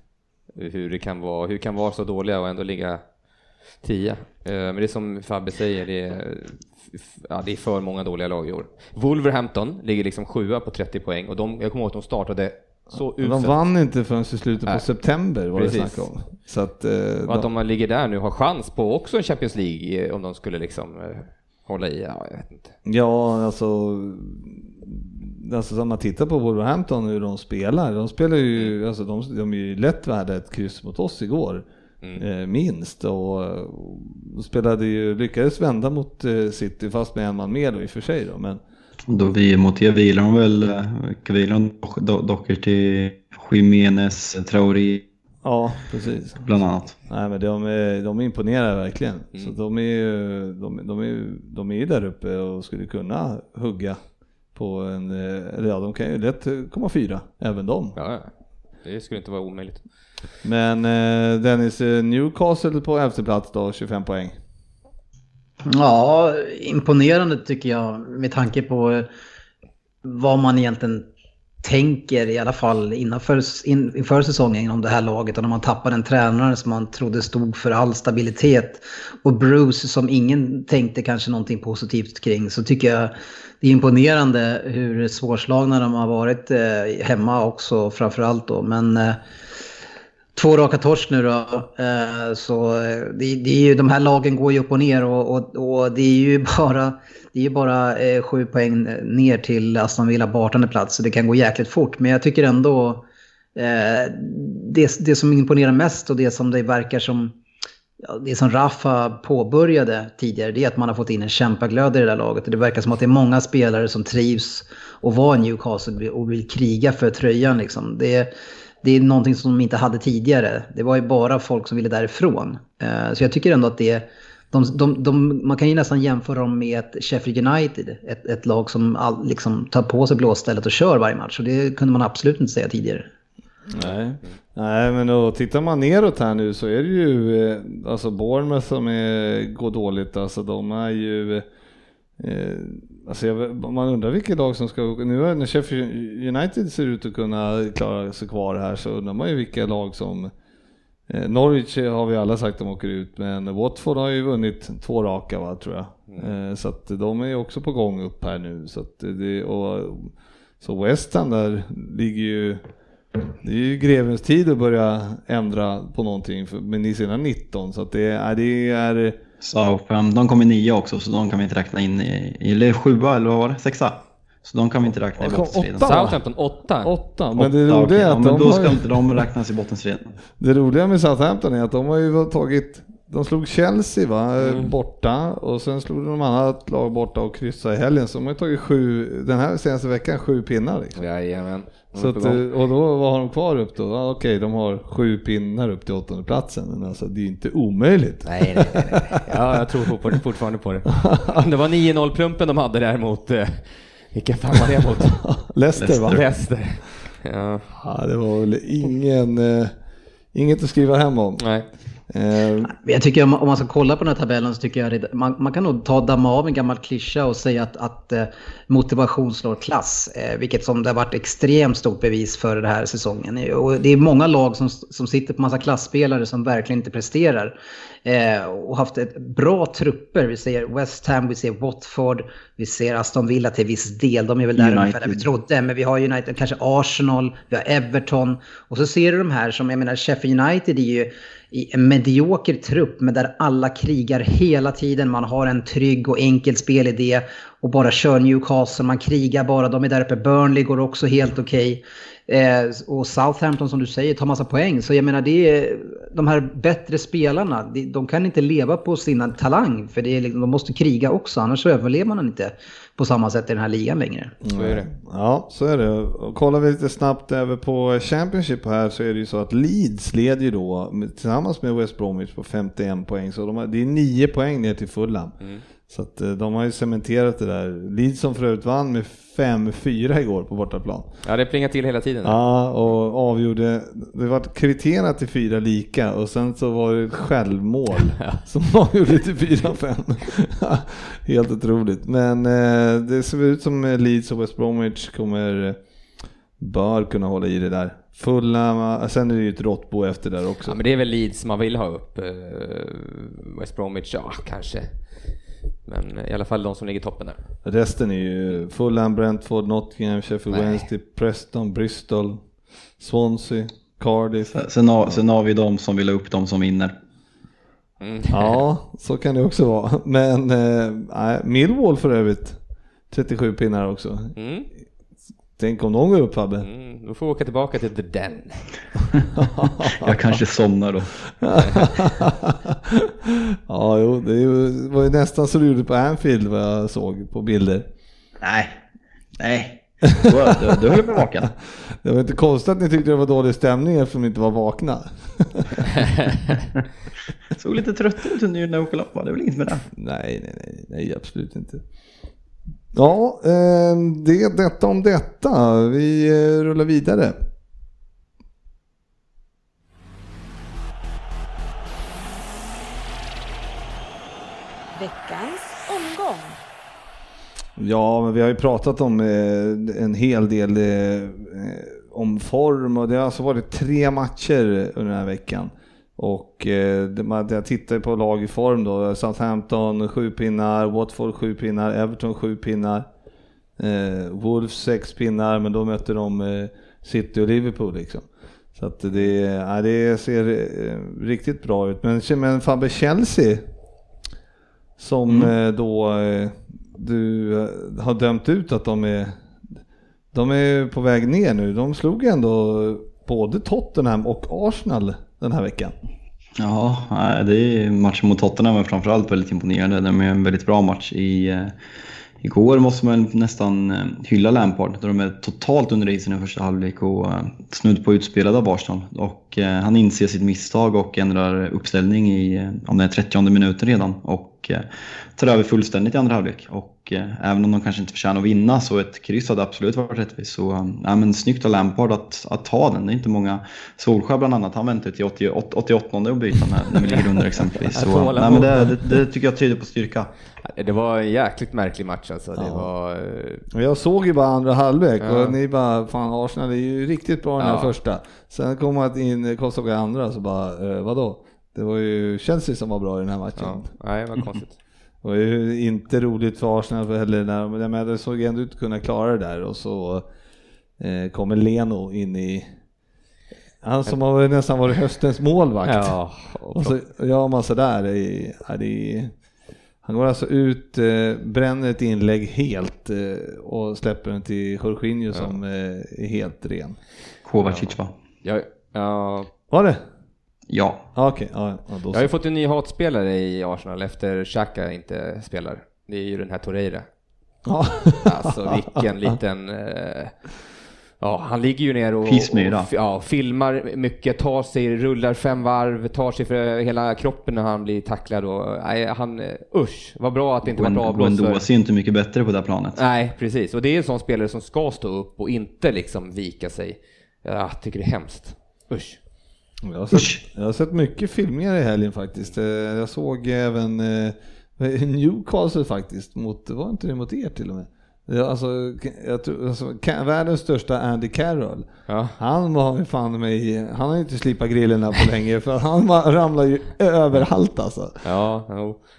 Hur det kan vara, hur det kan vara så dåliga och ändå ligga tia. Eh, Men det är som Fabbe säger, det är, ja, det är för många dåliga lag i år. Wolverhampton ligger liksom sjua på 30 poäng och de, jag kommer ihåg att de startade så Men de uselt. vann inte förrän i slutet på Nej. september var det Precis. snack om. Så att, eh, Och att de ligger där nu har chans på också en Champions League eh, om de skulle liksom eh, hålla i, ja jag vet inte. Ja, alltså, alltså om man tittar på Wolverhampton hur de spelar. De spelar ju, Mm. alltså de, de är ju lätt värda ett kryss mot oss igår. Mm. Eh, minst. Och, och spelade ju, lyckades vända mot eh, City fast med en man mer då i och för sig då. Men Då vi, mot er vilar de väl, eh, vilar de? Do- Doherty, Jiménez, Traoré ja, precis. bland annat. Nej men de, är, de imponerar verkligen. Mm. Så de är ju de, de är, de är ju där uppe och skulle kunna hugga på en, eh, ja de kan ju lätt komma fyra, även de. Ja, det skulle inte vara omöjligt. Men eh, Dennis, eh, Newcastle på elfte plats då, 25 poäng. Ja, imponerande tycker jag med tanke på vad man egentligen tänker i alla fall innanför, in, inför säsongen om det här laget. Och när man tappar en tränare som man trodde stod för all stabilitet och Bruce som ingen tänkte kanske någonting positivt kring så tycker jag det är imponerande hur svårslagna de har varit eh, hemma också framförallt då. Men eh, två raka torsk nu då. Eh, så eh, det, det, är ju, de här lagen går ju upp och ner och, och, och det är ju bara, det är ju bara eh, sju poäng ner till Aston Villa på 18 plats. Så det kan gå jäkligt fort. Men jag tycker ändå det, det som imponerar mest och det som det verkar som det som Rafa påbörjade tidigare det är att man har fått in en kämpaglöd i det där laget. Och det verkar som att det är många spelare som trivs och var Newcastle och vill kriga för tröjan. Liksom. Det, det är någonting som de inte hade tidigare. Det var ju bara folk som ville därifrån. Eh, så jag tycker ändå att det de, de, de, man kan ju nästan jämföra dem med ett Sheffield United. Ett, ett lag som all, liksom tar på sig blåstället och kör varje match. Och det kunde man absolut inte säga tidigare. Nej, Nej men då tittar man neråt här nu så är det ju eh, alltså Bournemouth som är, går dåligt. Alltså de är ju eh, Alltså jag, man undrar vilket lag som ska Nu när Sheffield United ser ut att kunna klara sig kvar här så undrar man ju vilka lag som eh, Norwich har vi alla sagt att de åker ut men Watford har ju vunnit två raka va, tror jag. Mm. Eh, så att de är ju också på gång upp här nu. Så, att det, och, så West Ham där ligger ju det är ju grevens tid att börja ändra på någonting för, men i sina 19 så att det är, det är Southam, de kommer nia också så de kan vi inte räkna in i, eller sjua eller vad var det? Sexa? Så de kan vi inte räkna i bottenstriden. Southampton åtta? Åtta, men det roliga är att ja, de men då ska har, inte de räknas i bottenstriden. Det roliga med Southampton är att de har ju tagit de slog Chelsea va, mm. borta och sen slog de annat lag borta och kryssade i helgen. Så de har tagit sju, den här senaste veckan sju pinnar. Liksom. Jajamän. Så att, eh, och då, vad har de kvar upp då? Ja, okej, de har sju pinnar upp till åttonde platsen men alltså det är inte omöjligt. Nej, nej, nej. nej. Ja, jag tror fortfarande på det. Det var 9-0-plumpen de hade där mot, eh, vilka fan var det mot? Leicester va? Leicester. Ja. ja, det var väl ingen, eh, inget att skriva hem om. Nej. Eh, jag tycker om, man ska kolla på den här tabellen så tycker jag att man, man kan nog ta damma av en gammal klyscha och säga att, att eh, motivation slår klass. Eh, vilket som det har varit extremt stort bevis för den här säsongen. Och det är många lag som, som sitter på massa klassspelare som verkligen inte presterar. och haft ett bra trupper. Vi ser West Ham, vi ser Watford, vi ser Aston Villa till viss del. De är väl där United. ungefär där vi trodde. Men vi har United, kanske Arsenal, vi har Everton. Och så ser du de här som, jag menar Sheffield United är ju i en medioker trupp men där alla krigar hela tiden. Man har en trygg och enkel spelidé och bara kör Newcastle. Man krigar bara. De är där uppe. Burnley går också helt okej. Okay. Eh, och Southampton som du säger tar massa poäng. Så jag menar, det är, de här bättre spelarna, de, de kan inte leva på sin talang. För det är, liksom, de måste kriga också, annars överlever man inte på samma sätt i den här ligan längre. Så är det. Ja, så är det. Och kollar vi lite snabbt över på Championship här så är det ju så att Leeds leder ju då tillsammans med West Bromwich på 51 poäng. Så de har, det är 9 poäng ner till Fulham. Mm. Så att eh, de har ju cementerat det där. Leeds som för övrigt vann med 5-4 igår på bortaplan. Ja, det plingar till hela tiden. Ja, och avgjorde. Det var kriterierna till fyra lika och sen så var det ett självmål som avgjorde till 4-5. Helt otroligt. Men eh, det ser ut som Leeds och West Bromwich kommer, bör kunna hålla i det där. Fulla, sen är det ju ett råttbo efter där också. Ja, men det är väl Leeds man vill ha upp. Eh, West Bromwich, ja kanske. Men i alla fall de som ligger i toppen där. Resten är ju Fulham, Brentford, Nottingham, Sheffield Nej. Wednesday, Preston, Bristol, Swansea, Cardiff. Sen har, sen har vi de som vill ha upp de som vinner. Mm. Ja, så kan det också vara. Men eh, Millwall för övrigt, 37 pinnar också. Mm. Tänk om de går upp Fabbe? Mm, då får vi åka tillbaka till The Den. jag kanske somnar då. ja, jo, det var ju nästan så du gjorde på Anfield vad jag såg på bilder. Nej, nej. Du, du, du höll på vaken. Det var inte konstigt att ni tyckte det var dålig stämning eftersom ni inte var vakna. Såg lite trött ut under när jag åkte lopp, det är väl inget med det? Nej, nej, nej, nej, absolut inte. Ja, ehm, det detta om detta. Vi eh, rullar vidare. Veckans omgång. Ja, men vi har ju pratat om eh, en hel del eh, om form och det har alltså varit tre matcher under den här veckan. Och eh, jag tittar på lag i form då. Southampton sju pinnar, Watford sju pinnar, Everton sju pinnar. Eh, Wolves sex pinnar, men då möter de eh, City och Liverpool liksom. Så att det, ja, det ser eh, riktigt bra ut. Men, men Fabbe Chelsea som Mm. då du har dömt ut att de är de är på väg ner nu. De slog ändå både Tottenham och Arsenal den här veckan. Ja, det är matchen mot Tottenham är framförallt väldigt imponerande. De är en väldigt bra match. I, eh, igår måste man nästan eh, hylla Lampard då de är totalt under isen i första halvlek och eh, snudd på utspelade av Arsenal. Och han inser sitt misstag och ändrar uppställning i om det är 30 minuten redan och eh, tar över fullständigt i andra halvlek. Och eh, även om de kanske inte förtjänar att vinna så ett kryss hade absolut varit rättvist. Så eh, ja, men snyggt av Lampard att, att ta den. Det är inte många. Solskjaer bland annat, han väntar till 88, 88 att byta när vi ligger under exempelvis. Så, nej, men det, det, det tycker jag tyder på styrka. Det var en jäkligt märklig match alltså. Det Ja. var... Och jag såg ju bara andra halvlek Ja. och ni bara, fan Arsenal är ju riktigt bra den här första. Sen kom man in, Kosovo i andra så bara, eh, vadå? Det var ju Chelsea som var bra i den här matchen. Ja, nej, vad konstigt. Det var ju inte roligt för Arsenal för heller, när, men det såg ändå ut att kunna klara det där och så eh, kommer Leno in i han som har nästan varit höstens målvakt. Ja, Och så gör man sådär. Ja, det är, han går alltså ut, eh, bränner ett inlägg helt eh, och släpper den till Jorginho som eh, är helt ren. Kovacic va? jag, ja, Var det? Ja. Okej, ja, ja, då jag har ju fått en ny hatspelare i Arsenal efter Xhaka inte spelar. Det är ju den här Torreira. Ja. Alltså vilken liten... Eh, ja, han ligger ju ner och, och ja, filmar mycket, tar sig, rullar fem varv, tar sig för hela kroppen när han blir tacklad. Och, nej, han, eh, usch, vad bra att det inte var ett avblås Guendouzi för... är inte mycket bättre på det här planet. Nej, precis. Och det är en sån spelare som ska stå upp och inte liksom vika sig. Jag tycker det är hemskt. Usch. Jag har, sett, jag har sett mycket filmningar i helgen faktiskt. Eh, Jag såg även eh, Newcastle faktiskt, mot, var inte det mot er till och med? Alltså, jag tror, alltså, världens största Andy Carroll. Ja. Han var ju fan mig, han har inte slipat grillerna på länge för han ramlar ju överallt alltså. Ja,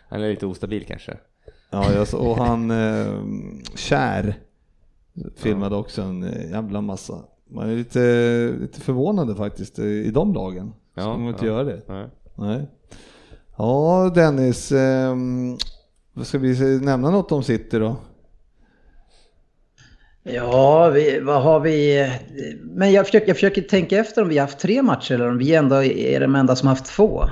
han är lite ostabil kanske. Ja, jag så, och han eh, Kär filmade också en eh, jävla massa. Man är lite, lite förvånade faktiskt eh, i de lagen. Ja, Ska man inte ja. göra det? Nej. Nej. Ja, Dennis. ehm, vad ska vi nämna något om City då? Ja, vi, vad har vi? Men jag försöker, jag försöker tänka efter om vi har haft tre matcher eller om vi ändå är de enda som haft två.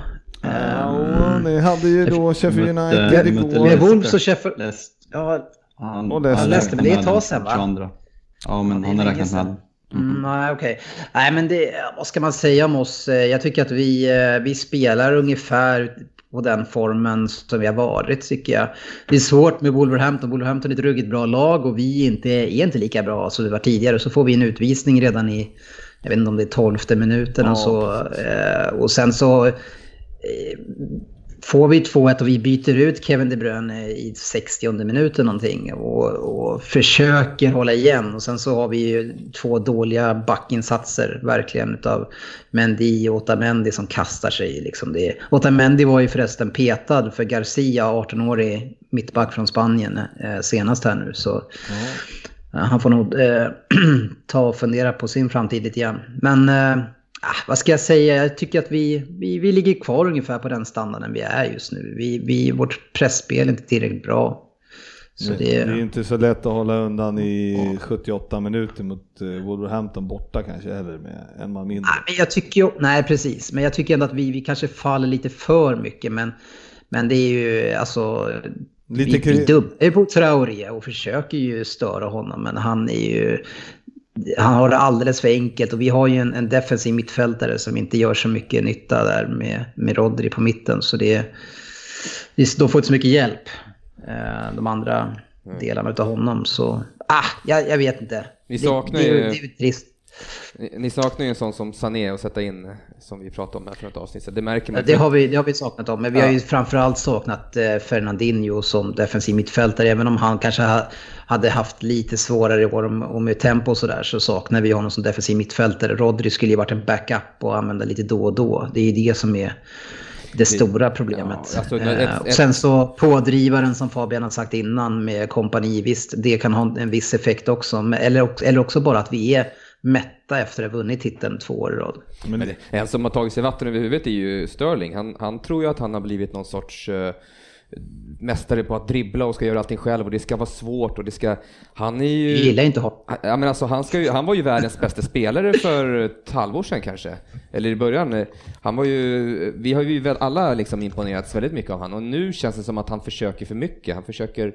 Ja, ni hade ju då Sheffield Mötte- United igår. Med. Wolves och Sheffield. Ja, han, Och Leicester. men det är ett tag sedan, va? 22. Ja, men är han har räknat med. Mm, nej, okej. Nej, men det, vad ska man säga om oss? Eh, Jag tycker att vi, eh, vi spelar ungefär på den formen som vi har varit, tycker jag. Det är svårt med Wolverhampton. Wolverhampton är ett ruggigt bra lag och vi inte, är inte lika bra som vi var tidigare. Så får vi en utvisning redan i, jag vet inte om det är tolfte minuten Ja, och så. eh, Och sen så får vi 2-1 och vi byter ut Kevin De Bruyne i 60 minuten någonting och, och försöker hålla igen. Och sen så har vi ju två dåliga backinsatser verkligen utav Mendy och Otamendi som kastar sig. Liksom det. Otamendi var ju förresten petad för Garcia, 18-årig mittback från Spanien eh, senast här nu. Så Ja, han får nog eh, ta och fundera på sin framtid lite grann. Men eh, vad ska jag säga? Jag tycker att vi, vi, vi ligger kvar ungefär på den standarden vi är just nu. Vi, vi, vårt pressspel är inte tillräckligt bra. Så det, det, är inte så lätt att hålla undan i 78 minuter mot eh, Wolverhampton borta kanske heller med en man mindre. Nej, men jag tycker nej precis, men jag tycker ändå att vi, vi kanske faller lite för mycket. Men, men det är ju alltså, Lite vi, vi dubblar ju på Traoré och försöker ju störa honom. Men han är ju, han har det alldeles för enkelt och vi har ju en, en defensiv mittfältare som inte gör så mycket nytta där med, med Rodri på mitten. Så det, de får inte så mycket hjälp, eh, de andra delarna av honom. Så, ah, jag, jag vet inte. Vi saknar det, det, det är ju trist. Ni, saknar ju en sån som Sané att sätta in, som vi pratade om här för ett avsnitt. Det märker man. Det har vi, det har vi saknat om, men vi har ju framförallt saknat eh, Fernandinho som defensiv mittfältare. Även om han kanske ha, hade haft lite svårare i år om- och med tempo och sådär så saknar vi honom som defensiv mittfältare. Rodri skulle ju varit en backup och använda lite då och då. Det är ju det som är det stora problemet. ja, alltså, Eh, ett- och ett- sen så pådrivaren som Fabian har sagt innan med kompani, visst det kan ha en viss effekt också. Eller, eller också bara att vi är mätta efter att ha vunnit titeln två år i rad. Men det, en som har tagit sig vatten över huvudet är ju Sterling. Han, han tror ju att han har blivit någon sorts eh, mästare på att dribbla och ska göra allting själv och det ska vara svårt och det ska... Han är ju... Vi gillar inte hopp. Ja, men alltså, han, ska ju, han var ju världens bästa spelare för ett halvår sedan kanske. Eller i början. Han var ju, vi har ju väl alla liksom imponerats väldigt mycket av han och nu känns det som att han försöker för mycket. Han försöker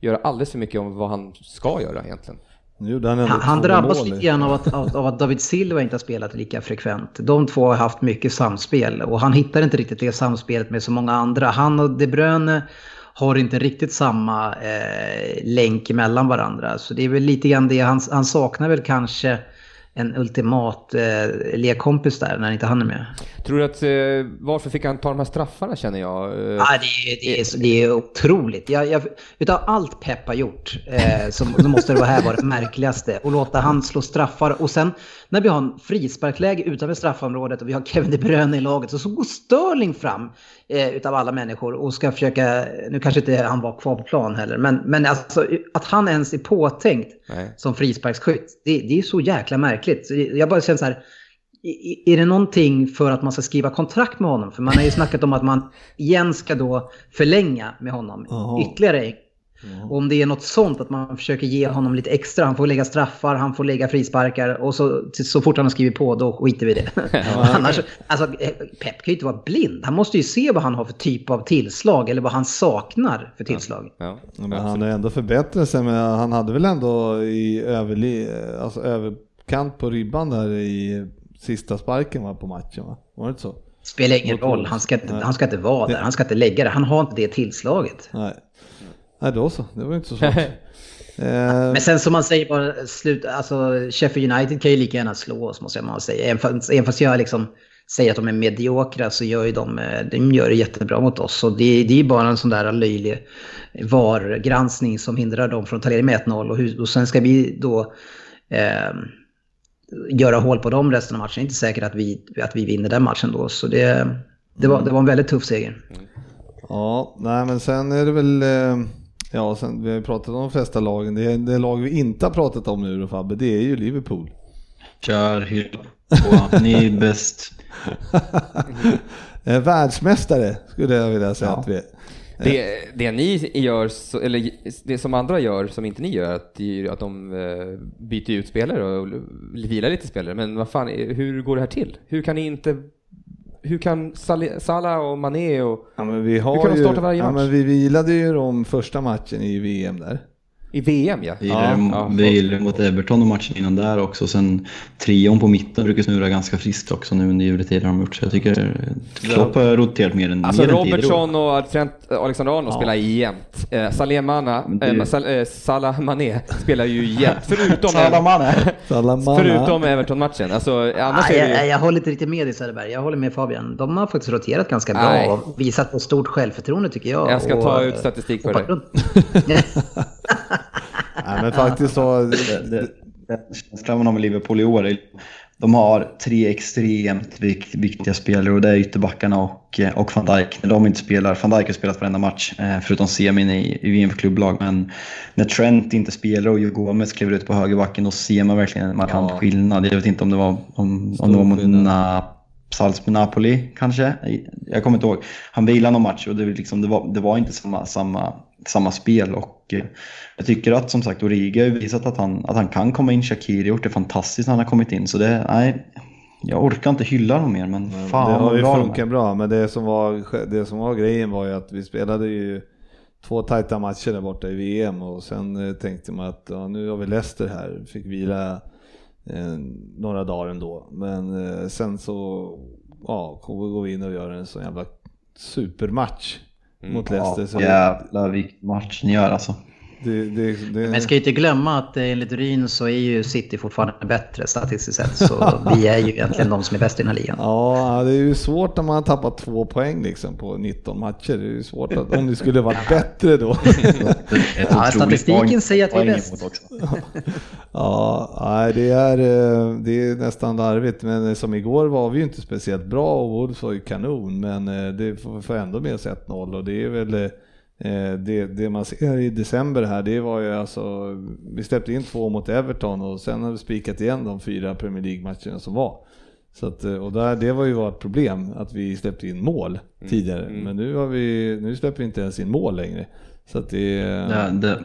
göra alldeles för mycket om vad han ska göra egentligen. Han Han, han drabbas mål. lite grann av att, av, av att David Silva inte har spelat lika frekvent. De två har haft mycket samspel och han hittar inte riktigt det samspelet med så många andra. Han och De Bruyne har inte riktigt samma eh, länk mellan varandra. Så det är väl lite grann det. Han, han saknar väl kanske en ultimat eh, lekkompis där när inte han är med. Tror du att, eh, varför fick han ta de här straffarna känner jag? Eh, Ja, det, är, det, är, det är otroligt. Jag, jag, utav allt Pep har gjort eh, så, så måste det vara här vara det märkligaste. Och låta han slå straffar. Och sen när vi har en frisparkläge utanför straffområdet och vi har Kevin De Bruyne i laget så, så går Sterling fram eh, utav alla människor och ska försöka, nu kanske inte han var kvar på plan heller, men, men alltså, att han ens är påtänkt Nej. som frisparksskytt, det, det är så jäkla märkligt. Så jag bara känner så här, är det någonting för att man ska skriva kontrakt med honom? För man har ju snackat om att man igen ska då förlänga med honom Jaha. ytterligare och om det är något sånt att man försöker ge honom lite extra, han får lägga straffar, han får lägga frisparkar och så, så fort han har skrivit på då skiter vi i det. Annars, alltså, Pep kan ju inte vara blind, han måste ju se vad han har för typ av tillslag eller vad han saknar för tillslag. Ja. Ja, men han har ändå förbättrat sig, men han hade väl ändå i överli, alltså överkant på ribban där i sista sparken va, på matchen va? Var det inte så? Spelar ingen roll, han ska, inte, han ska inte vara där, han ska inte lägga det, han har inte det tillslaget. Nej. Nej, då så. Det var inte så svårt. eh, Men sen som man säger bara slut, alltså Sheffield United kan ju lika gärna slå oss måste man säga. Även fast, även fast jag liksom säger att de är mediokra så gör ju de, eh, de gör det jättebra mot oss. Och det, det är ju bara en sån där löjlig VAR-granskning som hindrar dem från att ta ledning med 1-0. Och, hur- och sen ska vi då eh, göra hål på dem resten av matchen. Det är inte säkert att vi, att vi vinner den matchen då. Så det, det, var, det var en väldigt tuff seger. ja, nej men sen är det väl, eh, ja sen, vi har ju pratat om de flesta lagen. Det, det lag vi inte har pratat om nu då Fabbe, det är ju Liverpool. Kör, hylla på. Ni är bäst. eh, världsmästare skulle jag vilja säga Ja. att vi är. Det, det ni gör, eller det som andra gör som inte ni gör, att, att de eh, byter ut spelare och vilar lite spelare. Men vad fan, hur går det här till? Hur kan ni inte... Hur kan Sal- Salah och Mané och... Ja, har kan de starta varje ja, match? men vi vilade ju dem första matchen i VM där. I VM ja. Vi Ja, gillade ja. vi gillade mot Everton och matchen innan där också. Sen trion på mitten brukar snurra ganska friskt också nu under juletiden har de gjort. Så jag tycker Klopp har roterat mer än Alltså mer än. Robertson och Trent Alexander-Arnold spelar jämt. Eh, Saleh Mana, Men det- eh, Sal, eh, Salah Mané spelar ju jämt. Förutom, förutom Everton-matchen. Alltså, annars det jag, ju... jag håller inte riktigt med dig Söderberg. Jag håller med Fabian. De har faktiskt roterat ganska bra Nej. och visat på stort självförtroende tycker jag. Jag ska och, ta ut statistik hoppat det. runt. Nej, men faktiskt så, Den känslan man har med Liverpool i år är de har tre extremt vik- viktiga spelare och det är ytterbackarna och, eh, och van Dijk. När de inte spelar, van Dijk har spelat varenda match eh, förutom semin i, i VM för klubblag. Men när Trent inte spelar och Joe Gomez kliver ut på högerbacken då ser man verkligen en markant Ja. skillnad. Jag vet inte om det var, om, om det var mot. Na, Salzburg Napoli kanske. Jag kommer inte ihåg. Han vilade någon match och det, var liksom, det, var, det var inte samma, samma, samma spel. Och eh, jag tycker att som sagt Origi har visat att han, att han kan komma in. Shakiri har gjort det fantastiskt när han har kommit in. Så det, nej, jag orkar inte hylla dem mer men fan det har ju funkat bra, men det som, var, det som var grejen var ju att vi spelade ju två tajta matcher där borta i VM och sen eh, tänkte man att ja, nu har vi Leicester här, fick vila eh, några dagar ändå. Men eh, sen så ja, går vi in och gör en sån jävla supermatch mot Leicester. Så Ja, jävlar vilken match ni gör alltså. Det, det, det... Men ska ju inte glömma att eh, enligt Ryn så är ju City fortfarande bättre statistiskt sett. Så vi är ju egentligen de som är bäst i den här ligan. Ja, det är ju svårt när man har tappat två poäng liksom på 19 matcher. Det är ju svårt att, om det skulle varit bättre då. Ja, statistiken säger att vi är bäst. Ja, nej, det är, eh, det är nästan larvigt, men som igår var vi ju inte speciellt bra och Wolves var ju kanon, men eh, det får ändå med sig 1-0 och det är väl eh, det, det man ser i december här, det var ju alltså, vi släppte in två mot Everton och sen har vi spikat igen de fyra Premier League-matcherna som var. Så att, och där, det var ju vårt problem, att vi släppte in mål tidigare, men nu, har vi, nu släpper vi inte ens in mål längre. Så att det, Det, det,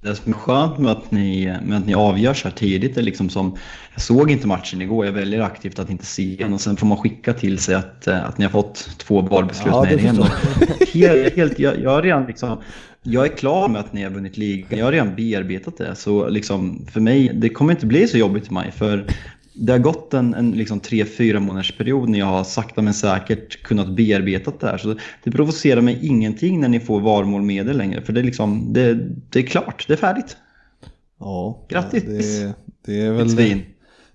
det som är skönt med att ni, med att ni avgör så här tidigt är liksom som, jag såg inte matchen igår, jag väljer aktivt att inte se den. Och sen får man skicka till sig att, eh, att ni har fått två bollbeslut Ja, med er helt, helt, jag, jag, redan liksom, jag är klar med att ni har vunnit ligan, jag har redan bearbetat det. Så liksom, för mig, det kommer inte bli så jobbigt i maj för det har gått en, en liksom tre, fyra månaders period när jag har sakta men säkert kunnat bearbeta det här. Så det provocerar mig ingenting när ni får varmål med er längre. För det är, liksom, det, det är klart, det är färdigt. ja, Grattis. Det, det är väl... svin.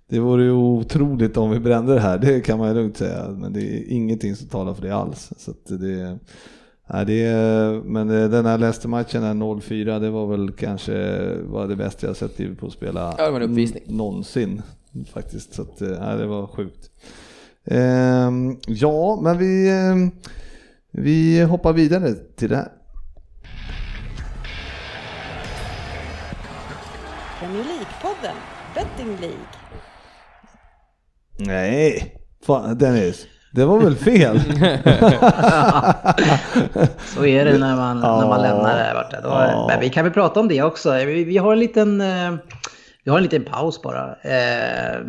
Det vore ju otroligt om vi brände det här, det kan man ju lugnt säga. Men det är ingenting som talar för det alls. Så att det, nej, det är, men den här Leicester-matchen, här 0-4, det var väl kanske var det bästa jag sett Liverpool spela Ja, det någonsin. Faktiskt, så att, nej, det var sjukt. Ehm, ja, men vi, ehm, vi hoppar vidare till det här. Premier League-podden, Betting League. Nej, fan, Dennis. Det var väl fel? Så är det när man, när man Ja. lämnar det här borta. Då, Ja. Men vi kan väl prata om det också. Vi, vi har en liten... Vi har en liten paus bara. Eh,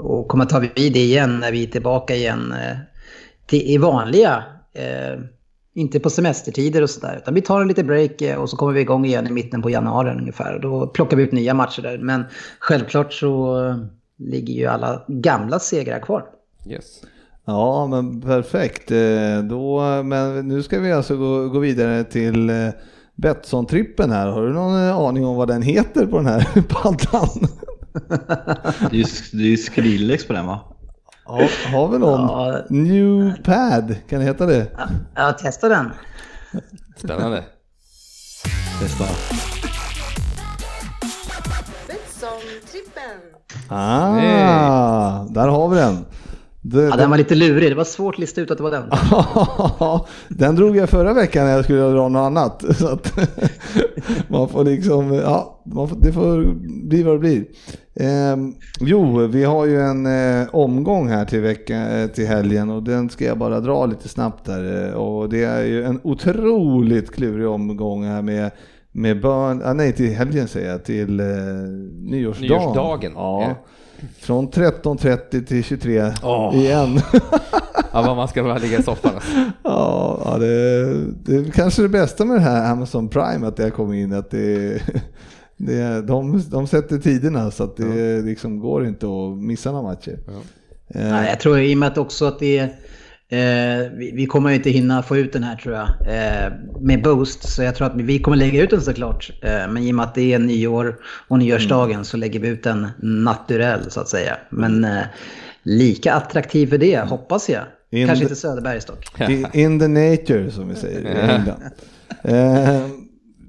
och kommer ta vid det igen när vi är tillbaka igen eh, till, i vanliga. Eh, inte på semestertider och sådär. Utan vi tar en liten break eh, och så kommer vi igång igen i mitten på januari ungefär. Då plockar vi ut nya matcher där. Men självklart så eh, ligger ju alla gamla segrar kvar. Yes. Ja, men perfekt. Eh, Då, men nu ska vi alltså gå, gå vidare till eh, Betsson-trippen här. Har du någon eh, aning om vad den heter på den här paddan? Det är ju, Skrillex på den va? Ja, har vi någon? Ja. New pad, kan det heta det? Ja, testa den. Spännande. Testa. Betsson-trippen. Ah, där har vi den. Det, Ja, den var lite lurig. Det var svårt att lista ut att det var den. den drog jag förra veckan när jag skulle dra något annat. Så att man får liksom, ja, man får, det får bli vad det blir. Ehm, jo, vi har ju en eh, omgång här till, vecka, eh, till helgen och den ska jag bara dra lite snabbt där. Eh, Och det är ju en otroligt klurig omgång här med med barn, ah, nej till helgen säger jag, till eh, nyårsdagen. Nyårsdagen, Ja. ja. Från 13.30 till 23 Åh. igen. Ja, vad man ska bara ligga i soffan. Alltså. Ja, ja det, det är kanske det bästa med det här Amazon Prime att det har kommit in att det, det de, de sätter tiderna så att det liksom går inte att missa några matcher. Eh, Nej, jag tror i och med att också att det är... Eh, vi, vi kommer inte hinna få ut den här tror jag. Eh, med Boost. Så jag tror att vi, kommer lägga ut den såklart. Eh, men i och med att det är nyår och nyårsdagen så lägger vi ut den naturell så att säga. Men eh, lika attraktiv för det hoppas jag. In Kanske the- inte Söderbergs dock. In the nature som vi säger i England.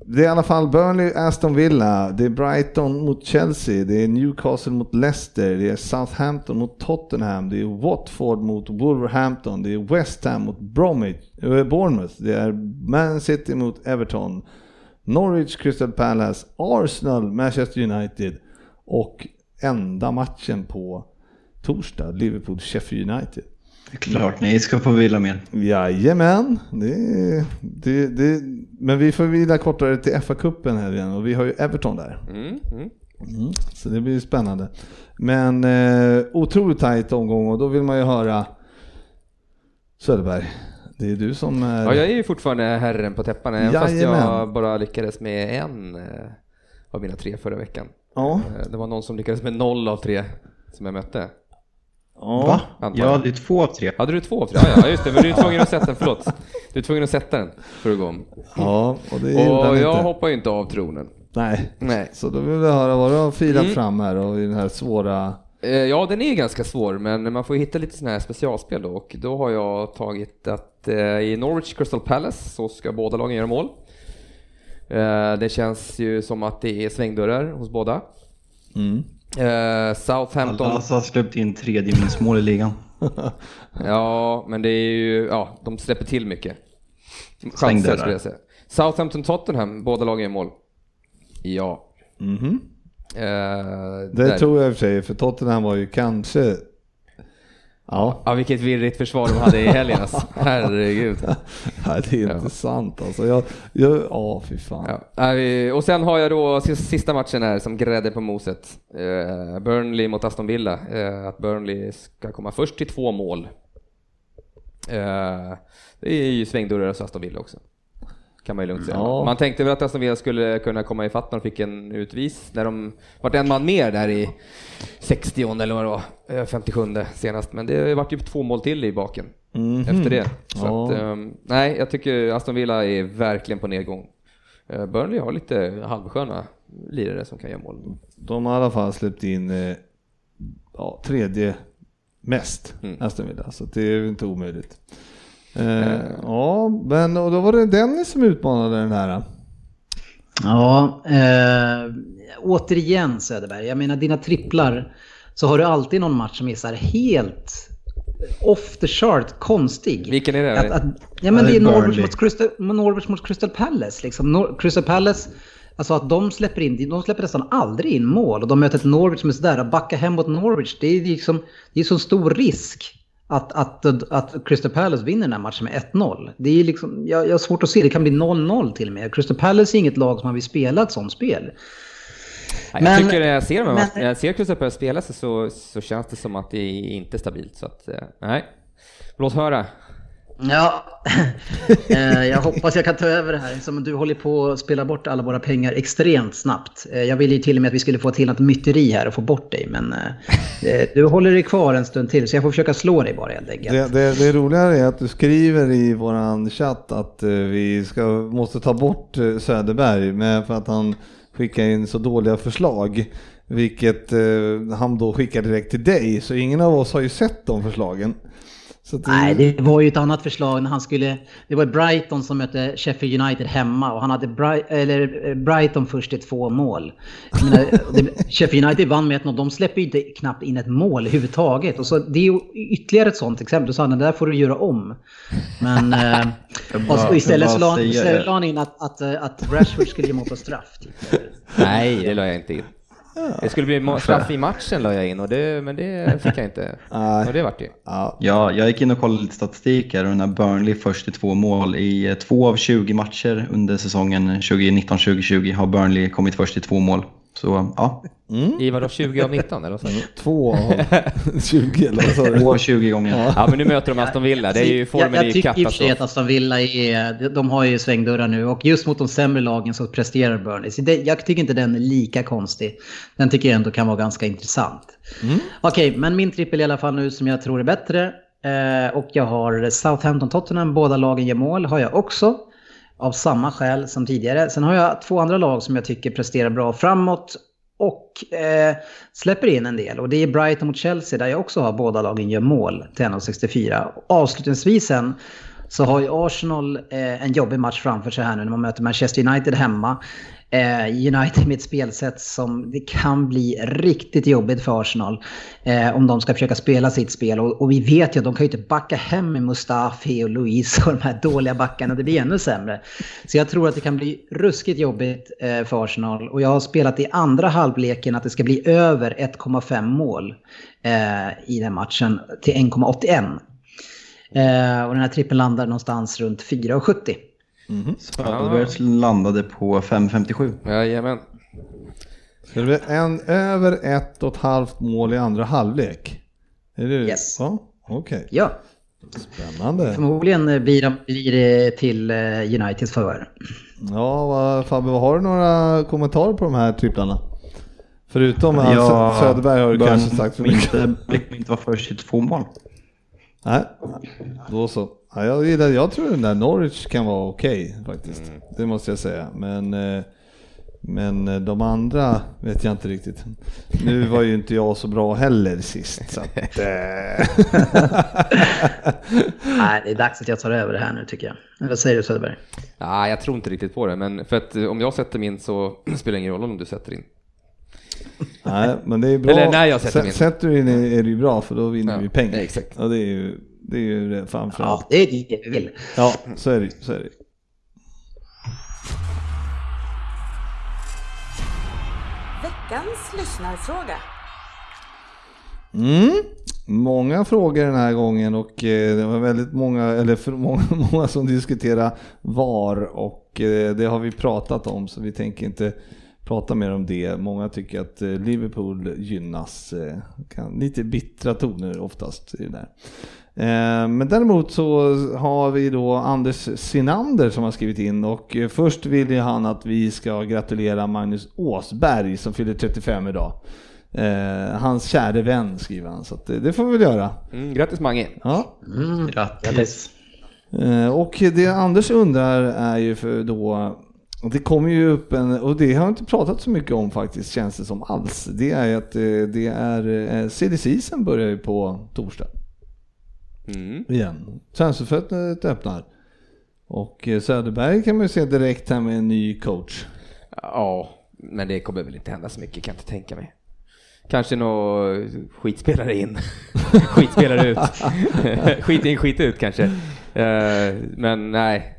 Det är i alla fall Burnley, Aston Villa, det är Brighton mot Chelsea, det är Newcastle mot Leicester, det är Southampton mot Tottenham, det är Watford mot Wolverhampton, det är West Ham mot Bromwich, eh, Bournemouth, det är Man City mot Everton, Norwich, Crystal Palace, Arsenal, Manchester United och enda matchen på torsdag, Liverpool, Sheffield United. Klart ni ska få vila mer. Jajamän, det, det, det, men vi får vila kortare till FA-cupen här igen och vi har ju Everton där. Mm, mm. Mm, så det blir spännande. Men eh, otroligt tajt omgång och då vill man ju höra Söderberg. Det är du som är... Ja, jag är ju fortfarande herren på täppan, även fast jag bara lyckades med en eh, av mina tre förra veckan. Ja. Eh, Det var någon som lyckades med noll av tre som jag mötte. Va? Antar Jag hade ju två av tre. Hade du två av tre? Ja, ja, just det. Men du är tvungen att sätta den. Förlåt. Du är tvungen att sätta den för att gå om. Ja, och det gjorde Och jag inte. hoppar ju inte av tronen. Nej. Nej. Så då vill jag höra vad du har filat Mm. fram här och i den här svåra... Eh, Ja, den är ganska svår, men man får hitta lite sådana här specialspel då. Och då har jag tagit att eh, i Norwich Crystal Palace så ska båda lagen göra mål. Eh, det känns ju som att det är svängdörrar hos båda. Mm. Eh, Southampton, Alltså har släppt in tredje minst i ligan. ja, men det är ju, ja, de släpper till mycket. Chanser skulle jag säga. Southampton Tottenham, båda lagen gör mål. Ja. Mhm. Eh, Det där. tror jag i och för sig, för Tottenham var ju kanske... Ja, Ja, vilket virrigt försvar de hade i helgen alltså. Herregud. Nej, det är inte sant alltså. Jag, jag, ja, fy fan. Ja. Och sen har jag då sis- sista matchen här som grädde på moset. Eh, Burnley mot Aston Villa. Eh, att Burnley ska komma först till två mål. Eh, det är ju svängdörrar hos Aston Villa också. Kan man ju lugnt säga. Ja. Man tänkte väl att Aston Villa skulle kunna komma ifatt när de fick en utvis. När de vart en man mer där i 60 eller vad det var. eh, 57 senast. Men det vart ju två mål till i baken Mhm. efter det. Så Ja. att, ehm, nej, jag tycker Aston Villa är verkligen på nedgång. Eh, Burnley har lite halvsköna lirare som kan göra mål. De har i alla fall släppt in eh, ja, tredje mest, Mm. Aston Villa, så det är ju inte omöjligt. Eh, ja, men och då var det Dennis som utmanade den här. Ja, eh, återigen Söderberg. Jag menar dina tripplar så har du alltid någon match som är så här helt off the chart konstig. Vilken är det? Att, att, ja men Ja, det är är Norwich mot, Crystal, Norwich mot Crystal Palace. Liksom. Nor- Crystal Palace, alltså att de släpper in, de släpper nästan aldrig in mål. Och de möter ett Norwich som är sådär, att backa hem mot Norwich, det är liksom, det är så stor risk. Att, att, att Crystal Palace vinner den här matchen med 1-0. Det är liksom, jag, jag har svårt att se, det kan bli 0-0 till och med. Crystal Palace är inget lag som man vill spela ett sånt spel. Jag Men- tycker när jag ser dem, men- jag ser Crystal Palace spela sig så, så känns det som att det är inte stabilt. Så att, eh, nej. Låt höra. Ja, eh, jag hoppas jag kan ta över det här. Du håller på att spela bort alla våra pengar extremt snabbt. Eh, jag ville ju till och med att vi skulle få till något myteri här och få bort dig. Men eh, du håller dig kvar en stund till så jag får försöka slå dig bara helt enkelt. Det, det, det roliga är att du skriver i våran chatt att vi ska, måste ta bort Söderberg med för att han skickar in så dåliga förslag. Vilket han då skickar direkt till dig, så ingen av oss har ju sett de förslagen. Så det- Nej, det var ju ett annat förslag när han skulle... Det var Brighton som mötte Sheffield United hemma och han hade Bri- eller eh, Brighton först i två mål. Menar, det, Sheffield United vann med 1-0. De släpper ju inte knappt in ett mål överhuvudtaget. Och så, det är ju ytterligare ett sånt exempel. Då sa han det där får du göra om. Men... Eh, och så istället så han- la han in att, att, eh, att Rashford skulle ge mål på straff. Typ. Nej, det la jag inte in. Det skulle bli straff i matchen la jag in, och det, men det fick jag inte. Och det vart det Ja, jag gick in och kollade lite statistik här och när Burnley först i två mål i eh, två av 20 matcher under säsongen 2019-2020 har Burnley kommit först i två mål. Så ja, I vadå, 20 av 19 eller vad sa du? två av 20 eller vad sa du? två av 20 gånger. Ja, men nu möter de Aston Villa. Det är ju, formen jag, jag tycker i och för sig att katastrof. Aston Villa är, de har ju svängdörrar nu och just mot de sämre lagen så presterar Burnley. Så det, jag tycker inte den är lika konstig. Den tycker jag ändå kan vara ganska intressant. Okej, men min trippel i alla fall nu som jag tror är bättre. Eh, och jag har Southampton-Tottenham, båda lagen gör mål, har jag också. Av samma skäl som tidigare. Sen har jag två andra lag som jag tycker presterar bra framåt och eh, släpper in en del. Och det är Brighton mot Chelsea där jag också har båda lagen gör mål till 1,64. Avslutningsvis sen så har ju Arsenal eh, en jobbig match framför sig här nu när man möter Manchester United hemma. Eh, United med ett spelsätt som det kan bli riktigt jobbigt för Arsenal. Eh, om de ska försöka spela sitt spel. Och, och vi vet ju att de kan ju inte backa hem med Mustafi och Louise och de här dåliga backarna. Det blir ännu sämre. Så jag tror att det kan bli ruskigt jobbigt eh, för Arsenal. Och jag har spelat i andra halvleken att det ska bli över 1,5 mål eh, i den matchen till 1,81. Eh, och den här trippen landar någonstans runt 4,70. Söderbergs landade på 5.57. Jajamän. Ska det bli en över ett och ett halvt mål i andra halvlek? Är det Yes. Ja, okej. Ja, Spännande. förmodligen blir, de, blir det till eh, Uniteds favör. Ja, vad, Fabbe, vad har du några kommentarer på de här tripplarna? Förutom att Ja, Söderberg har du kanske sagt för mycket. inte, inte vara först i två mål. Nej, då så. Ja, jag, gillar, jag tror den där Norwich kan vara okej faktiskt. Det måste jag säga. Men, eh, men eh, de andra vet jag inte riktigt. Nu var ju inte jag så bra heller sist. Så att, eh. Nej, det är dags att jag tar över det här nu tycker jag. Vad säger du Söderberg? Nej, jag tror inte riktigt på det, men för att om jag sätter min så spelar det ingen roll om du sätter in. Nej, men det är bra. Eller när jag sätter Sä- min. Sätter du in är det ju bra för då vinner Ja, vi pengar. exakt. Och det är ju, det är ju det framförallt. Ja, det är det vi vill. Ja, så är det så är det. Veckans lyssnarfråga. Mm. Många frågor den här gången och eh, det var väldigt många, eller för många, många som diskuterar VAR och eh, det har vi pratat om så vi tänker inte prata mer om det. Många tycker att eh, Liverpool gynnas, lite bittra toner oftast i det där. Eh, Men däremot så har vi då Anders Sinander som har skrivit in och eh, först vill ju han att vi ska gratulera Magnus Åsberg som fyller 35 idag. Eh, hans käre vän skriver han, så att det, det får vi väl göra. Mm, grattis Mange! Ja. Mm. Grattis. Och det Anders undrar är ju för då, det kommer ju upp en, och det har jag inte pratat så mycket om faktiskt känns det som alls. Det är att det är, silly season börjar ju på torsdag Mm. igen. Transferfönstret öppnar. Och eh, Söderberg kan man ju se direkt här med en ny coach. Ja, men det kommer väl inte hända så mycket kan jag inte tänka mig. Kanske nå skitspelare in, skitspelare ut. skit in, skit ut kanske. Eh, Men nej,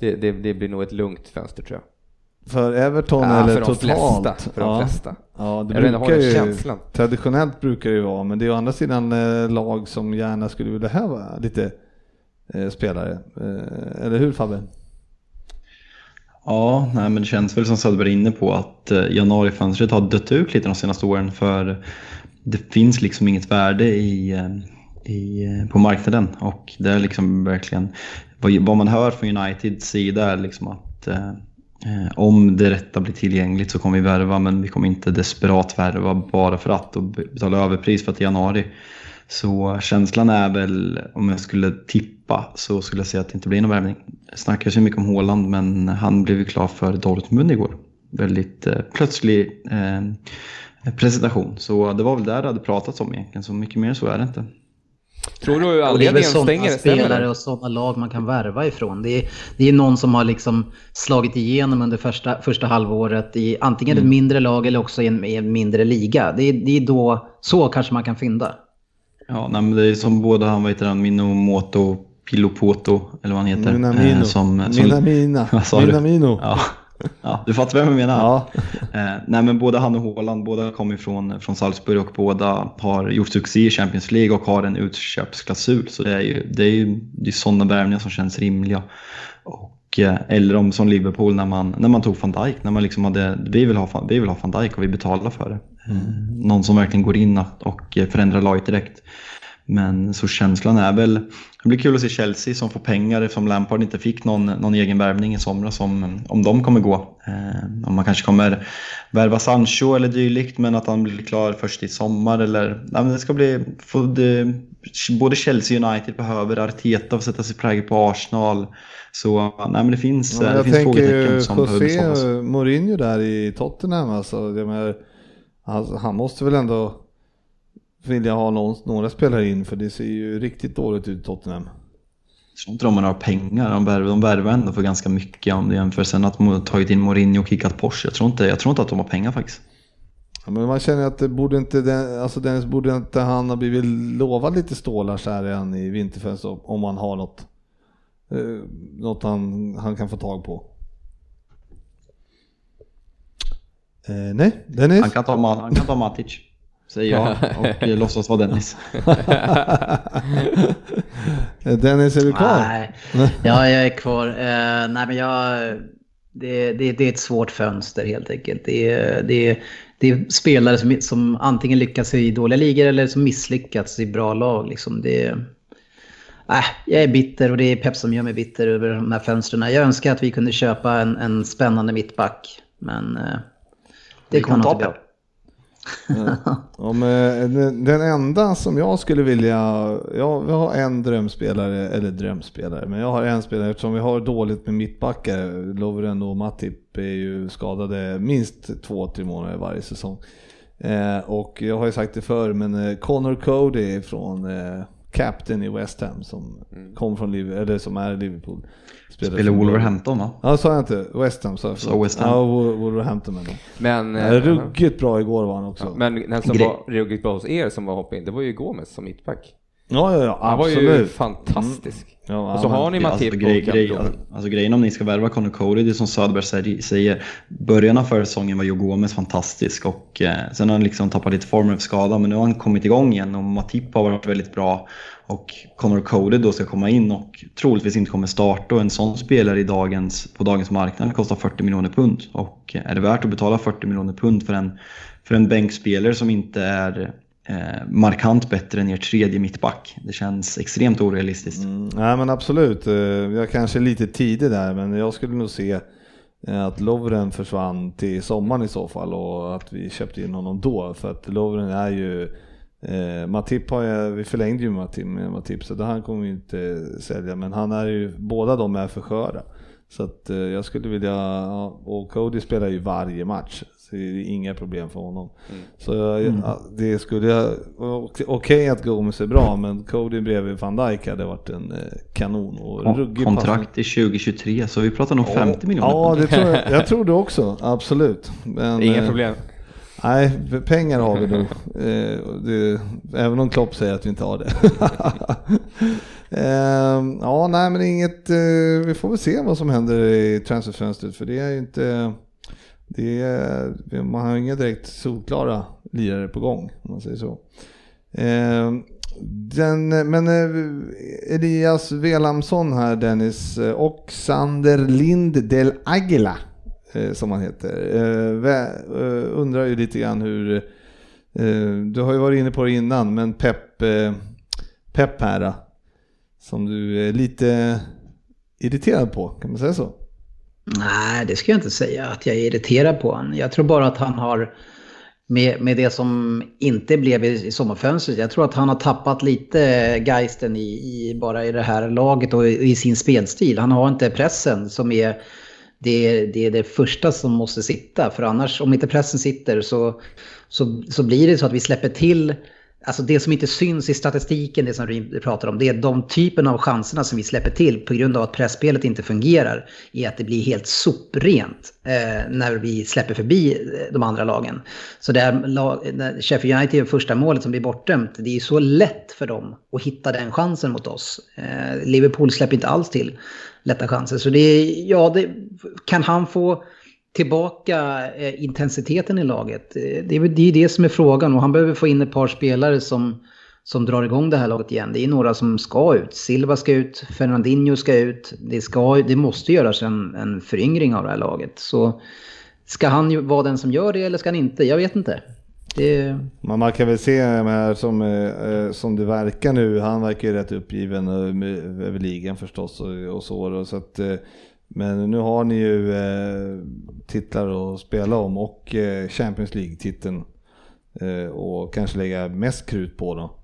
det, det, det blir nog ett lugnt fönster tror jag. För Everton Ja, eller för de totalt. flesta, för de ja. flesta. Ja, det Jag brukar ju, känslan. traditionellt brukar det ju vara, men det är å andra sidan eh, lag som gärna skulle vilja ha lite eh, spelare. Eh, eller hur Fabbe? Ja, nej, men det känns väl som Söderberg är inne på att eh, januarifönstret har dött ut lite de senaste åren för det finns liksom inget värde i, eh, i, på marknaden och det är liksom verkligen vad, vad man hör från Uniteds sida är liksom att Eh, om det rätta blir tillgängligt så kommer vi värva men vi kommer inte desperat värva bara för att och betala överpris för att det är januari. Så känslan är väl, om jag skulle tippa, så skulle jag säga att det inte blir någon värvning. Det snackas ju mycket om Haaland, men han blev ju klar för Dortmund igår. Väldigt eh, plötslig eh, presentation. Så det var väl där det hade pratats om egentligen, så mycket mer så är det inte. Tror du Och det är väl anledningen sådana spelare och sådana lag man kan värva ifrån. Det är, det är någon som har liksom slagit igenom under första, första halvåret i antingen Mm. ett mindre lag eller också i en, i en mindre liga. Det är, det är då, så kanske man kan fynda. Ja, nej, men det är som båda han, vad heter han, Minomoto Pilopoto, eller vad han heter. Minamino. eh, som, som, Minamina. Minamino. Ja, ja, du fattar vem jag menar. Ja. Eh, nej men både han och Haaland, båda kommer från, från Salzburg och båda har gjort succé i Champions League och har en utköpsklausul. Så det är ju, det är ju det är sådana värvningar som känns rimliga. Och, eh, eller om som Liverpool när man, när man tog van Dijk, när man liksom hade, vi vill ha, vi vill ha van Dijk och vi betalar för det. Eh, någon som verkligen går in och förändrar laget direkt. Men så känslan är väl, det blir kul att se Chelsea som får pengar eftersom Lampard inte fick någon, någon egen värvning i somras om, om de kommer gå. Eh, om man kanske kommer värva Sancho eller dylikt men att han blir klar först i sommar eller, men det ska bli, det, både Chelsea och United behöver Arteta för att sätta sig prägel på Arsenal. Så nej, men det finns, Ja, det jag finns tänker frågetecken som behöver besvaras. José Mourinho där i Tottenham alltså, jag menar, han, han måste väl ändå vilja ha någon, några spelare in för det ser ju riktigt dåligt ut Tottenham. Jag tror inte de har några pengar. De värvar, de värvar ändå för ganska mycket om du jämför sen att de tagit in Mourinho och kickat Porsche. Jag tror inte, jag tror inte att de har pengar faktiskt. Ja, men man känner att det borde inte, den, alltså Dennis, borde inte han ha blivit lovad lite stålar så här redan i vinterfönstret om man har något, eh, något han, han kan få tag på? Eh, nej, Dennis? Han kan ta, han kan ta Matic. Säger jag och eh, låtsas vara Dennis. Dennis, är du kvar? Nej, ja, jag är kvar. Eh, nej, men jag, det, det, det är ett svårt fönster helt enkelt. Det är, det det är spelare som, som antingen lyckas i dåliga ligor eller som misslyckats i bra lag. Liksom. Det är, äh, jag är bitter och det är Pep som gör mig bitter över de här fönstren. Jag önskar att vi kunde köpa en, en spännande mittback, men eh, det kommer inte bli av. Om, eh, den- den enda som jag skulle vilja, jag, jag har en drömspelare, eller drömspelare, men jag har en spelare eftersom vi har dåligt med mittbackar. Lovren och Matip är ju skadade minst två, tre månader varje säsong. Eh, och jag har ju sagt det förr, men eh, Connor Cody från eh, Captain i West Ham som kom från Liverpool, eller som är Liverpool. Spelar för- Wolverhampton va? Ja, sa jag inte? West Ham sa jag. Sa West Ham. Ja, Wo- Wolverhampton men. Men, Ja, eh, Ruggigt bra igår var han också. ja, men den som Grej- var ruggigt bra hos er som var hoppade in, det var ju Gomes som mittback. Ja, ja, ja, Han var ju absolut. fantastisk. Ja, Och så har ni Alltså, Matip grej, och grej, Campbell. alltså grejen om ni ska värva Connor Cody, det är som Söderberg säger- början av förra säsongen var Joe Gomez fantastisk och eh, sen har han liksom tappat lite form efter skada men nu har han kommit igång igen och Matip har varit väldigt bra och Connor Cody då ska komma in och troligtvis inte kommer starta och en sån spelare i dagens, på dagens marknad kostar 40 miljoner pund och eh, är det värt att betala 40 miljoner pund för en, för en bänkspelare som inte är Eh, markant bättre än er tredje mittback? Det känns extremt orealistiskt. Mm, nej men absolut, eh, jag kanske är lite tidig där men jag skulle nog se eh, att Lovren försvann till sommaren i så fall och att vi köpte in honom då för att Lovren är ju Eh, Matip har jag, vi förlängde ju Matip med Matip så det han kommer vi inte sälja men han är ju, båda de är för sköra. Så att eh, jag skulle vilja, och Cody spelar ju varje match så det är inga problem för honom. Så jag, ja, det skulle jag, okej okej att Gomes är bra men Cody bredvid van Dijk hade varit en eh, kanon och ruggig Kontrakt till 2023 så vi pratar nog 50 miljoner. Ja, det tror jag, jag tror det också, absolut. Men, Inga eh, problem. Nej, pengar har vi nog. Eh, det, även om Klopp säger att vi inte har det. eh, ja, nej men inget, vi får väl se vad som händer i transferfönstret för det är ju inte, det är, man har inga direkt solklara lirare på gång om man säger så. Eh, den, men eh, Elias Velamsson här Dennis eh, och Sander Lind del Aguila eh, som han heter. Eh, vä- eh, undrar ju lite grann hur, du har ju varit inne på det innan, men Pep, Pep här då, som du är lite irriterad på, kan man säga så? Nej, det ska jag inte säga att jag är irriterad på honom. Jag tror bara att han har, med, med det som inte blev i, i sommarfönstret, jag tror att han har tappat lite geisten i, i, bara i det här laget och i, i sin spelstil. Han har inte pressen som är det, det är det första som måste sitta. För annars, om inte pressen sitter så, så, så blir det så att vi släpper till Alltså det som inte syns i statistiken, det som du pratar om, det är de typen av chanserna som vi släpper till på grund av att pressspelet inte fungerar. Är att det blir helt soprent eh, när vi släpper förbi eh, de andra lagen. Så det här Sheffield United första målet som blir bortdömt, det är ju så lätt för dem att hitta den chansen mot oss. Eh, Liverpool släpper inte alls till lätta chanser. Så det är, ja, det, kan han få tillbaka eh, intensiteten i laget. Eh, det är ju det det som är frågan och han behöver få in ett par spelare som, som drar igång det här laget igen. Det är några som ska ut. Silva ska ut, Fernandinho ska ut. Det, ska, det måste göras en, en föryngring av det här laget. Så ska han ju vara den som gör det eller ska han inte? Jag vet inte. Det, man kan väl se här som, eh, eh, som det verkar nu, han verkar ju rätt uppgiven över ligan förstås och, och så. då, så att, eh, men nu har ni ju eh, titlar att spela om och eh, Champions League-titeln. Eh, och kanske lägga mest krut på då.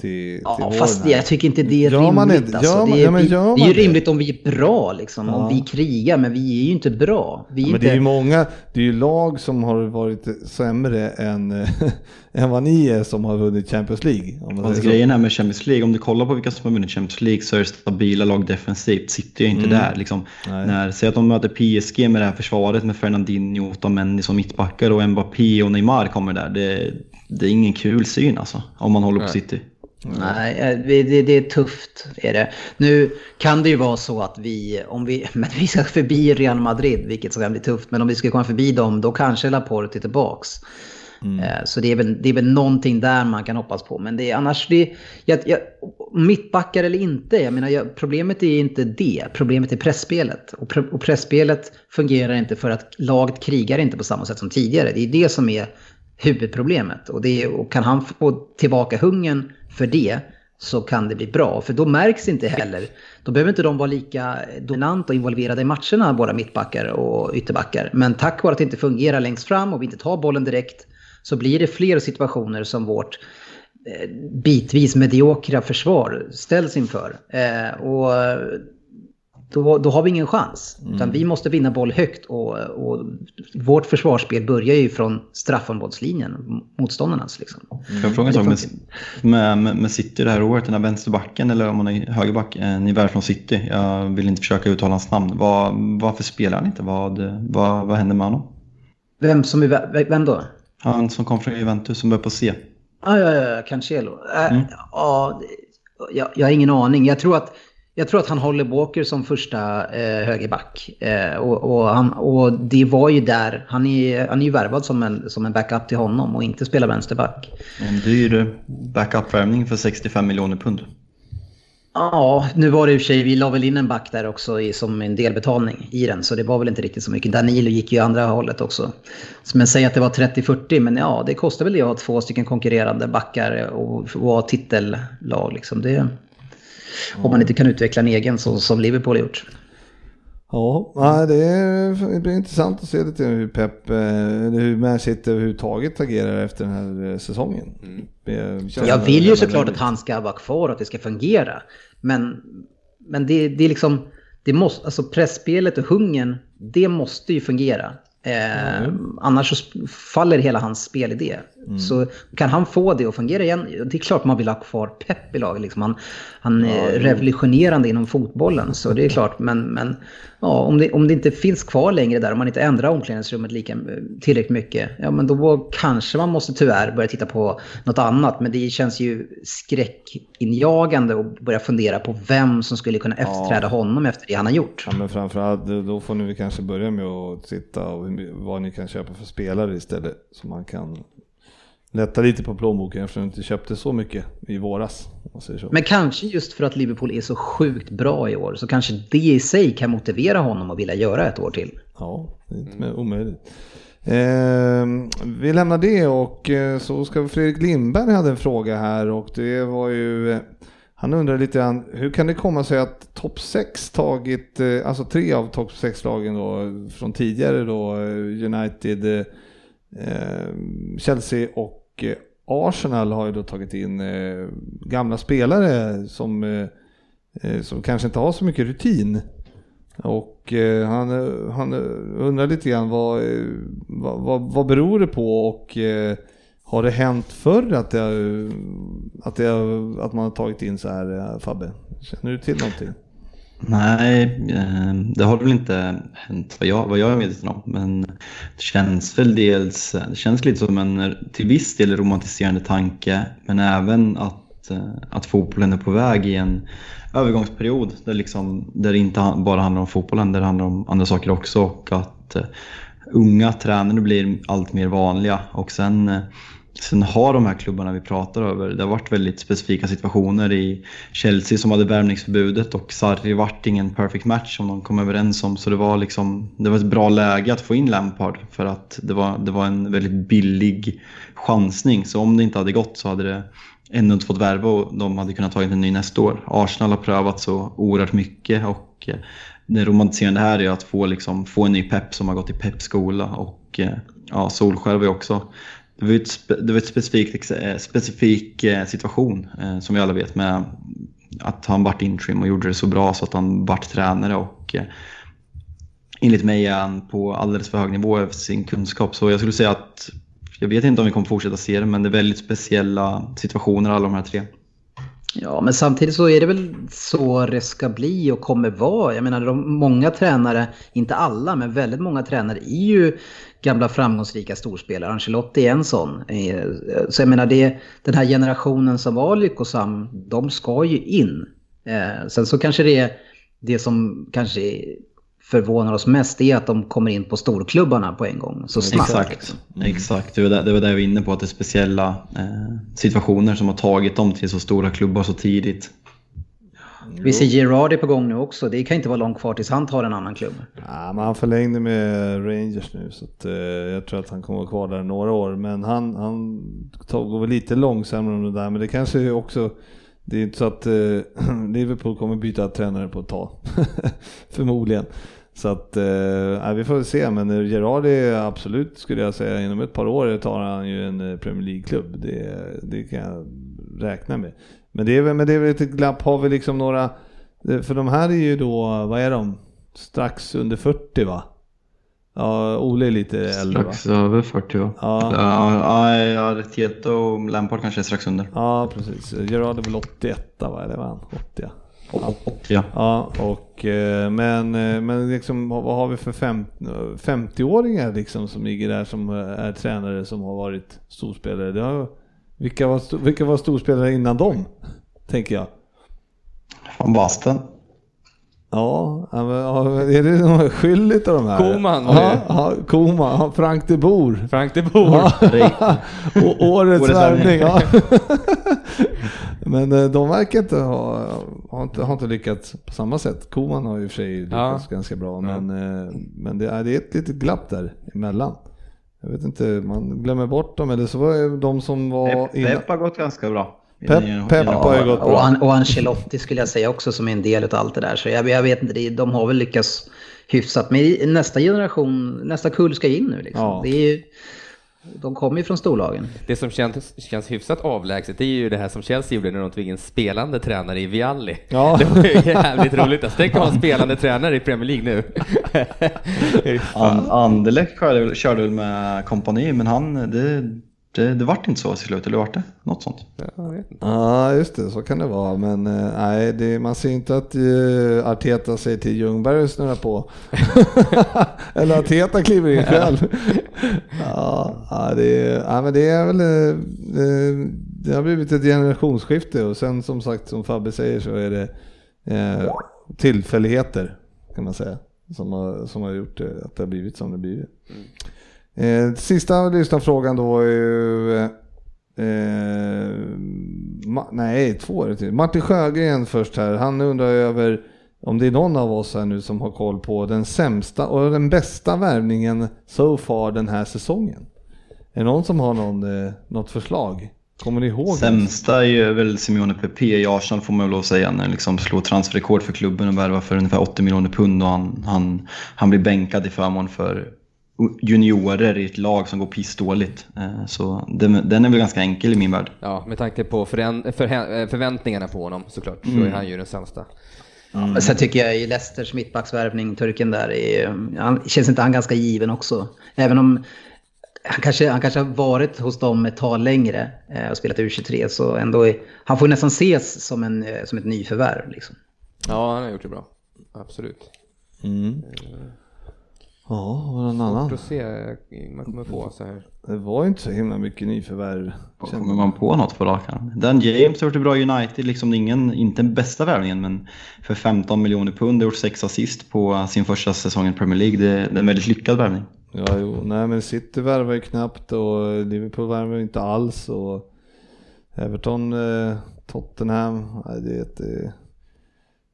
Till, till ja, våren fast här. jag tycker inte det är Gör man rimligt. inte- alltså. man- det, är, ja, men vi, det är ju det? rimligt om vi är bra, liksom, Ja. om vi krigar, men vi är ju inte bra. Vi är Ja, men inte... det är ju många, det är ju lag som har varit sämre än, än vad ni är som har vunnit Champions League. Om man Alltså, grejen här med Champions League, om du kollar på vilka som har vunnit Champions League så är det stabila lag defensivt. City är inte där. Liksom. Nej. När, säg att de möter PSG med det här försvaret med Fernandinho, Otamendi som mittbackar och Mbappé och Neymar kommer där. Det, det är ingen kul syn alltså, om man håller på Nej. City. Nej, eh, det, det, är tufft. Är det. Nu kan det ju vara så att vi, om vi, men vi ska förbi Real Madrid, vilket ska bli tufft, men om vi ska komma förbi dem, då kanske Laporte är tillbaks. Eh, Så det är, väl, det är väl någonting där man kan hoppas på. Men det är annars, det, jag, jag, mittbackar eller inte, jag menar, jag, problemet är inte det. Problemet är pressspelet. Och, pre, och pressspelet fungerar inte för att laget krigar inte på samma sätt som tidigare. Det är det som är huvudproblemet. Och, det, och kan han få tillbaka hungern för det så kan det bli bra. För då märks inte heller, då behöver inte de vara lika dominanta och involverade i matcherna, våra mittbackar och ytterbackar. Men tack vare att det inte fungerar längst fram och vi inte tar bollen direkt så blir det fler situationer som vårt eh, bitvis mediokra försvar ställs inför. Eh, och då, då har vi ingen chans. Mm. Utan vi måste vinna boll högt och, och vårt försvarsspel börjar ju från straffområdeslinjen, motståndarnas. Liksom. Mm. Får jag fråga en sak med, med, med City det här året, den här vänsterbacken eller om man är högerback, eh, ni är från City, jag vill inte försöka uttala hans namn. Var, varför spelar han inte? Vad, vad, vad händer med honom? Vem, som är, vem då? Han som kom från Juventus som börjar på C. Ah, ja, ja, ja, Cancelo. Äh, mm. ja, jag, jag har ingen aning. Jag tror att jag tror att han håller Walker som första eh, högerback. Eh, och, och, han, och det var ju där, han är, han är ju värvad som en, som en backup till honom och inte spelar vänsterback. En dyr backup-värvning för 65 miljoner pund. Ja, nu var det i och för sig, vi la väl in en back där också i, som en delbetalning i den, så det var väl inte riktigt så mycket. Danilo gick ju andra hållet också. Men säg att det var 30-40, men ja, det kostar väl det att ha två stycken konkurrerande backar och, och ha titellag liksom. Det, om man inte kan utveckla en egen så som Liverpool har gjort. Ja, det blir intressant att se lite hur Pep, eh, hur Man City överhuvudtaget agerar efter den här eh, säsongen. Mm. Jag vill ju såklart att han ska vara kvar och att det ska fungera. Men, men det, det är liksom, det måste, alltså pressspelet och hungern, det måste ju fungera. Eh, mm. Annars så faller hela hans spelidé. Mm. Så kan han få det att fungera igen, det är klart man vill ha kvar Pep i laget. Liksom han, han är ja, revolutionerande inom fotbollen, så det är klart. Men, men ja, om, det, om det inte finns kvar längre där, om man inte ändrar omklädningsrummet lika, tillräckligt mycket, ja men då kanske man måste tyvärr börja titta på något annat. Men det känns ju skräckinjagande att börja fundera på vem som skulle kunna efterträda ja. honom efter det han har gjort. Ja, men framförallt då får ni kanske börja med att titta och vad ni kan köpa för spelare istället. Så man kan lätta lite på plånboken eftersom de inte köpte så mycket i våras. Men kanske just för att Liverpool är så sjukt bra i år så kanske det i sig kan motivera honom att vilja göra ett år till. Ja, det är inte omöjligt. Eh, vi lämnar det och eh, så ska Fredrik Lindberg hade en fråga här och det var ju eh, han undrar lite grann, hur kan det komma sig att topp 6 tagit, eh, alltså tre av topp 6-lagen då från tidigare då, eh, United, eh, Chelsea och Arsenal har ju då tagit in gamla spelare som, som kanske inte har så mycket rutin. Och han, han undrar lite grann vad, vad, vad, vad beror det på och har det hänt förr att, det, att, det, att man har tagit in så här eh, Fabbe? Känner du till någonting? Nej, eh, det har väl inte hänt vad jag, vad jag är medveten om. Men det känns väl dels, eh, det känns lite som en till viss del romantiserande tanke. Men även att, att fotbollen är på väg i en övergångsperiod där, liksom, där det inte bara handlar om fotbollen, där det handlar om andra saker också. Och att unga tränare blir allt mer vanliga. Och sen Sen har de här klubbarna vi pratar över, det har varit väldigt specifika situationer i Chelsea som hade värvningsförbudet och Sarri vart ingen perfect match som de kom överens om. Så det var, liksom, det var ett bra läge att få in Lampard för att det var, det var en väldigt billig chansning. Så om det inte hade gått så hade det ännu inte fått värva och de hade kunnat ta en ny nästa år. Arsenal har prövat så oerhört mycket och eh, det romantiserande här är att få, liksom, få en ny pepp som har gått i peppskola och eh, ja, Solskär var ju också det var ett, det var ett specifikt, eh, specifik eh, situation eh, som vi alla vet med att han vart interim och gjorde det så bra så att han vart tränare och eh, enligt mig är han på alldeles för hög nivå över sin kunskap. Så jag skulle säga att jag vet inte om vi kommer fortsätta se det men det är väldigt speciella situationer alla de här tre. Ja, men samtidigt så är det väl så det ska bli och kommer vara. Jag menar, de, många tränare, inte alla, men väldigt många tränare är ju gamla framgångsrika storspelare. Ancelotti är en sån. Eh, så jag menar, det, den här generationen som var lyckosam, de ska ju in. Eh, sen så kanske det är det som kanske förvånar oss mest är att de kommer in på storklubbarna på en gång så snabbt. Exakt, mm. exakt. Det, var där, det var där jag var inne på att det är speciella eh, situationer som har tagit dem till så stora klubbar så tidigt. Vi ser Gerardi på gång nu också. Det kan inte vara långt kvar tills han tar en annan klubb. Ja, men han förlängde med Rangers nu så att, eh, jag tror att han kommer vara kvar där några år. Men han, han går väl lite långsammare om det där. Men det kanske också det är inte så att eh, Liverpool kommer byta tränare på ett tag. Förmodligen. Så att, eh, vi får se, men Gerardi absolut skulle jag säga inom ett par år tar han ju en eh, Premier League-klubb. Det, det kan jag räkna med. Men det är väl, men det är väl ett glapp, har vi liksom några, eh, för de här är ju då, vad är de? Strax under 40 va? Ja, Ole är lite äldre Strax över 40 va? Ja. Ja, ja, ja Tieto och Lampard kanske är strax under. Ja, precis. Gerard är väl 81 va? Eller var han? 80? Ja. 80 Ja, och, eh, men, eh, men liksom, vad har vi för fem, 50-åringar liksom som ligger där som är tränare som har varit storspelare? Det har, vilka, var, vilka var storspelare innan dem? Tänker jag. Van Basten. Ja, är det någon skyldigt av de här? Koman var det. Ja, ja, Koman, Frank de Boer. Frank de Boer. Ja. Och årets värvning. Ja. Men eh, de verkar inte ha, har inte, har inte lyckats på samma sätt. Koman har ju i och för sig lyckats Ja. ganska bra, men, eh, men det, är, det är ett litet glapp där emellan. Jag vet inte, man glömmer bort dem, eller så var det de som var Pep, Pep har gått ganska bra. Pep- Pep har ju gått Och, bra. An- och Ancelotti skulle jag säga också som är en del av allt det där. Så jag, jag vet inte, de har väl lyckats hyfsat. Men nästa generation, nästa kull ska in nu liksom. Ja. Det är ju, de kommer ju från storlagen. Det som känns, känns hyfsat avlägset det är ju det här som Chelsea gjorde när de tog in spelande tränare i Vialli. Ja. Det var ju jävligt roligt. Alltså, tänk att ha en spelande tränare i Premier League nu. An, Anderlecht körde, körde väl med kompani, men han, det, det, det vart inte så till slut, eller vart det? Något sånt. Ja, just det, så kan det vara. Men eh, nej, det, man ser inte att uh, Arteta säger till Ljungberg att snurra på. Eller Arteta kliver in själv. ja, ja, det, ja, men det är väl... eh, eh, det har blivit ett generationsskifte och sen som sagt, som Fabbe säger, så är det eh, tillfälligheter kan man säga. Som har, som har gjort det, att det har blivit som det blivit. Eh, sista lyssnarfrågan då är ju... Eh, ma- nej, två är det till. Martin Sjögren först här. Han undrar över om det är någon av oss här nu som har koll på den sämsta och den bästa värvningen so far den här säsongen. Är det någon som har någon, eh, något förslag? Kommer ni ihåg? Sämsta är ju väl Simeone Pepe i Arsenal får man väl lov att säga. När liksom slår transferrekord för klubben och värvar för ungefär 80 miljoner pund och han, han, han blir bänkad i förmån för juniorer i ett lag som går pissdåligt. Eh, Så den, den är väl ganska enkel i min värld. Ja, med tanke på eh, förväntningarna på honom såklart, så är han ju den sämsta. Men Sen tycker jag i Leicesters mittbacksvärvning, turken där, är, han, känns inte han ganska given också? Även om han kanske, han kanske har varit hos dem ett tag längre eh, och spelat U23 så ändå är, han får nästan ses som, en, som ett nyförvärv. Liksom. Ja, han har gjort det bra. Absolut. Mm. Ja, och någon annan. Svårt att se, man kommer på så här. Det var ju inte så himla mycket nyförvärv. Kommer man på något på rak? Dan James har gjort det bra i United, liksom ingen, inte den bästa värvningen men för 15 miljoner pund har gjort sex assist på sin första säsong i Premier League. Det, det är en väldigt lyckad värvning. Ja, jo, nej men City värvar ju knappt och Liverpool värvar inte alls och Everton, eh, Tottenham, nej, det är ett... Eh,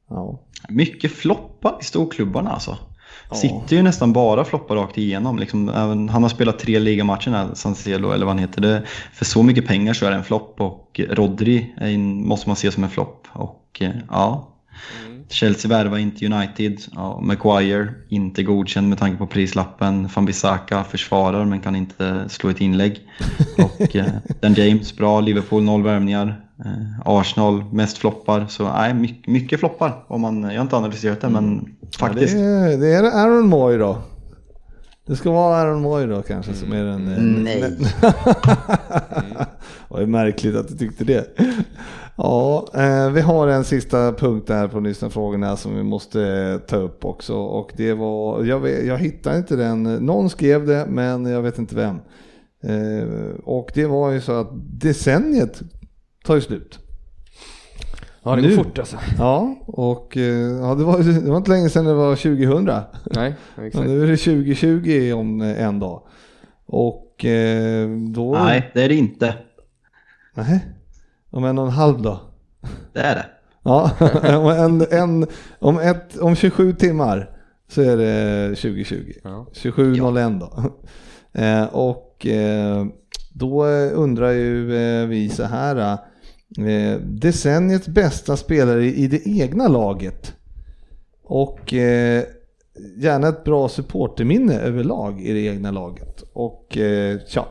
ja. Mycket floppar i storklubbarna alltså. Sitter ju nästan bara floppar rakt igenom. Liksom, även, han har spelat tre ligamatcher här, San Selo eller vad han heter. Det, för så mycket pengar så är det en flopp och Rodri en, måste man se som en flopp. Och eh, ja, Chelsea värvar inte United. Ja, Maguire inte godkänd med tanke på prislappen. Van Bissaka försvarar men kan inte slå ett inlägg. Och eh, Dan James bra. Liverpool noll värvningar. Eh, Arsenal mest floppar. Så nej, mycket, mycket floppar. Om man, jag har inte analyserat det men faktiskt. Ja, det, är, det är Aaron Moy då. Det ska vara Aaron Moy då kanske som är den... eh, Nej. Vad är märkligt att du tyckte det. Ja, eh, vi har en sista punkt där på lyssnarfrågorna som vi måste eh, ta upp också och det var, jag, vet, jag hittar inte den, någon skrev det men jag vet inte vem. Eh, och det var ju så att decenniet tar ju slut. Ja, det Nu. går fort alltså. Ja, och eh, ja, det, var, det var inte länge sedan det var 2000. Nej, Men exakt. nu är det 2020 om eh, en dag. Och eh, då... Nej, det är det inte. Nej. Om en och en halv dag. Det är det. Ja, om, en, en, om, ett, om 27 timmar så är det 2020. Ja. 27.01 då. Och då undrar ju vi så här. Eh, decenniets bästa spelare i det egna laget. Och eh, gärna ett bra supporterminne överlag i det egna laget. Och eh, tja,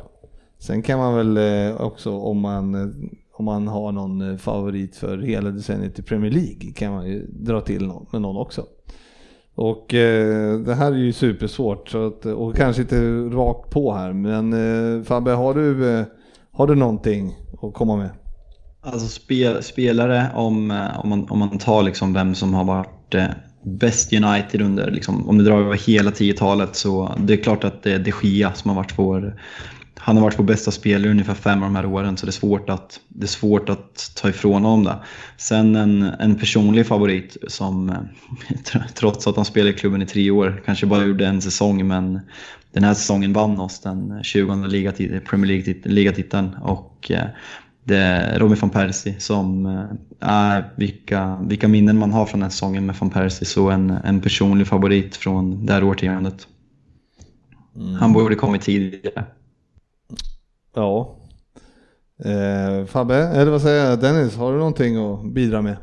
sen kan man väl eh, också om man, eh, om man har någon eh, favorit för hela decenniet i Premier League kan man ju dra till någon, med någon också. Och eh, det här är ju supersvårt så att, och kanske inte rakt på här men eh, Fabbe har du, eh, har du någonting att komma med? Alltså spel, spelare, om, eh, om, man, om man tar liksom vem som har varit eh, bäst United under, liksom, om du drar över hela 10-talet så det är klart att det är de Gia som har varit vår han har varit vår bästa spelare ungefär fem av de här åren så det är svårt att, det är svårt att ta ifrån honom det. Sen en, en personlig favorit som eh, trots att han spelade i klubben i tre år kanske bara gjorde en säsong men den här säsongen vann oss den 20 ligatiteln, Premier League-titeln, och det är Robin van Persie som är äh, vilka, vilka minnen man har från den säsongen med van Persie så en, en personlig favorit från det här årtiondet. Mm. Han borde kommit tidigare. Ja. Eh, Fabbe, eller vad säger jag? Dennis, har du någonting att bidra med?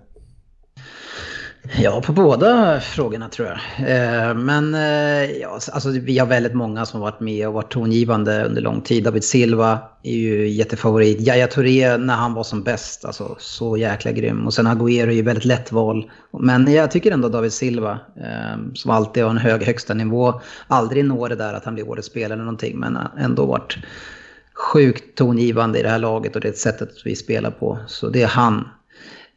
Ja, på båda frågorna tror jag. Eh, men eh, ja, alltså, vi har väldigt många som har varit med och varit tongivande under lång tid. David Silva är ju jättefavorit. Yahya Touré när han var som bäst, alltså så jäkla grym. Och sen Agüero är ju väldigt lätt val. Men jag tycker ändå David Silva, eh, som alltid har en hög högsta nivå, aldrig når det där att han blir årets spelare eller någonting, men eh, ändå varit sjukt tongivande i det här laget och det sättet vi spelar på. Så det är han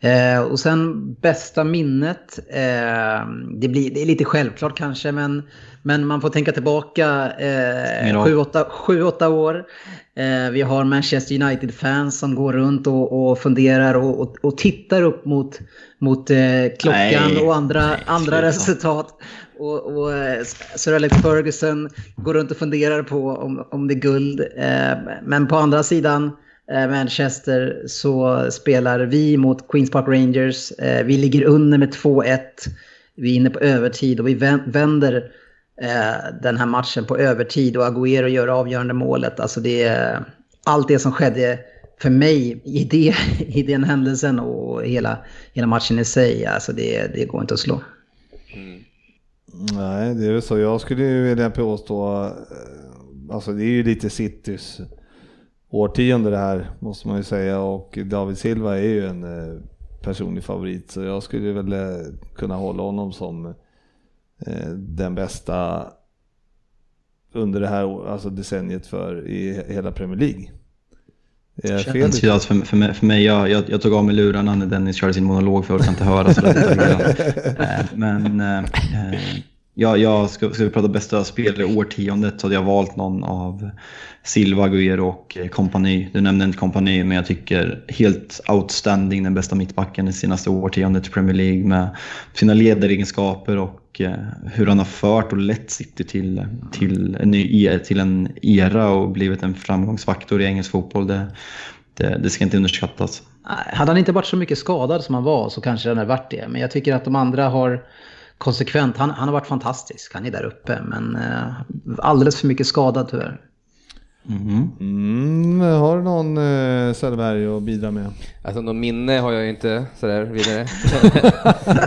Eh, och sen bästa minnet, eh, det, blir, det är lite självklart kanske men, men man får tänka tillbaka eh, sju, åtta, sju, åtta år. Eh, vi har Manchester United-fans som går runt och, och funderar och, och, och, tittar upp mot, mot eh, klockan Nej. och andra, Nej, andra resultat. Och, och eh, Sir Alex Ferguson går runt och funderar på om, om det är guld. Eh, men på andra sidan Eh, Manchester så spelar vi mot Queens Park Rangers. Eh, vi ligger under med 2-1. Vi är inne på övertid och vi vänder eh, den här matchen på övertid och Agüero gör avgörande målet. Alltså det är allt det som skedde för mig i, det, i den händelsen och hela, hela matchen i sig. Alltså det, det går inte att slå. Mm. Nej, det är väl så. Jag skulle ju vilja påstå, alltså det är ju lite Citys årtionde det här måste man ju säga och David Silva är ju en eh, personlig favorit så jag skulle väl eh, kunna hålla honom som eh, den bästa under det här alltså decenniet för i hela Premier League. Är fel? För, för, mig, för mig jag, jag, jag, tog av mig lurarna när Dennis körde sin monolog för jag orkar inte höra så det Men eh, jag, jag ska, ska vi prata bästa spelare i årtiondet så hade jag valt någon av Silva, Guerrero och eh, kompani. Du nämnde inte kompani, men jag tycker helt outstanding den bästa mittbacken i senaste årtiondet i Premier League med sina ledaregenskaper och eh, hur han har fört och lett City till, till, en, ny, e-, till en era och blivit en framgångsfaktor i engelsk fotboll. Det, det, det ska inte underskattas. Hade han inte varit så mycket skadad som han var så kanske han hade varit det. Men jag tycker att de andra har konsekvent. Han, han har varit fantastisk. Han är där uppe. Men eh, alldeles för mycket skadad tyvärr. Mm. Mm, har du någon eh, Söderberg att bidra med? Alltså någon minne har jag inte sådär vidare.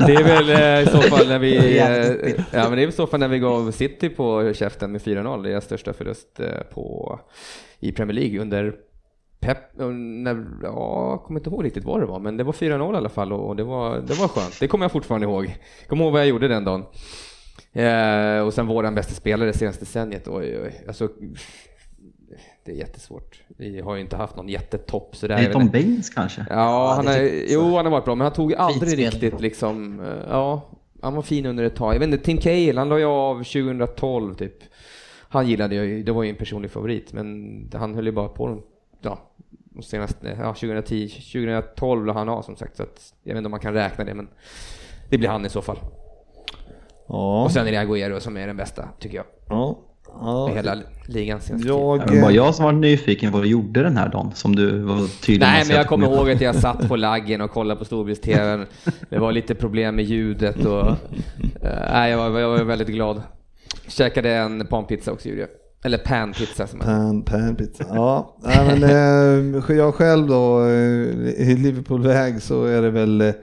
det är väl eh, i så fall när vi, eh, ja men det är i så fall när vi gav City på käften med 4-0, deras största förlust eh, på, i Premier League under Pep, när, ja, jag kommer inte ihåg riktigt vad det var, men det var 4-0 i alla fall och det var, det var skönt. Det kommer jag fortfarande ihåg. Kommer ihåg vad jag gjorde den dagen. Eh, och sen var den bästa spelare senaste decenniet. Oj, oj, alltså, det är jättesvårt. Vi har ju inte haft någon jättetopp sådär. Det är Tom Baines kanske? Ja, ja han är, jo han har varit bra, men han tog aldrig riktigt liksom, eh, ja, han var fin under ett tag. Jag vet inte, Tim Cahill, han la ju av 2012 typ. Han gillade jag ju, det var ju en personlig favorit, men han höll ju bara på ja, senaste, ja, 2010, 2012 la han av som sagt, så att, jag vet inte om man kan räkna det, men det blir han i så fall. Ja. Och sen är det Agüero som är den bästa, tycker jag. Ja. Ja. hela ligan jag, Det var jag som var nyfiken på vad du gjorde den här dagen, som du var tydlig Nej, men jag kommer ihåg att jag satt på laggen och kollade på storbilds-tvn. Det var lite problem med ljudet och... Uh, jag, var, jag var väldigt glad. Käkade en panpizza också gjorde jag. Eller panpizza som Pan, panpizza, ja. Nej, men, eh, jag själv då, eh, i Liverpool-väg så är det väl... Eh,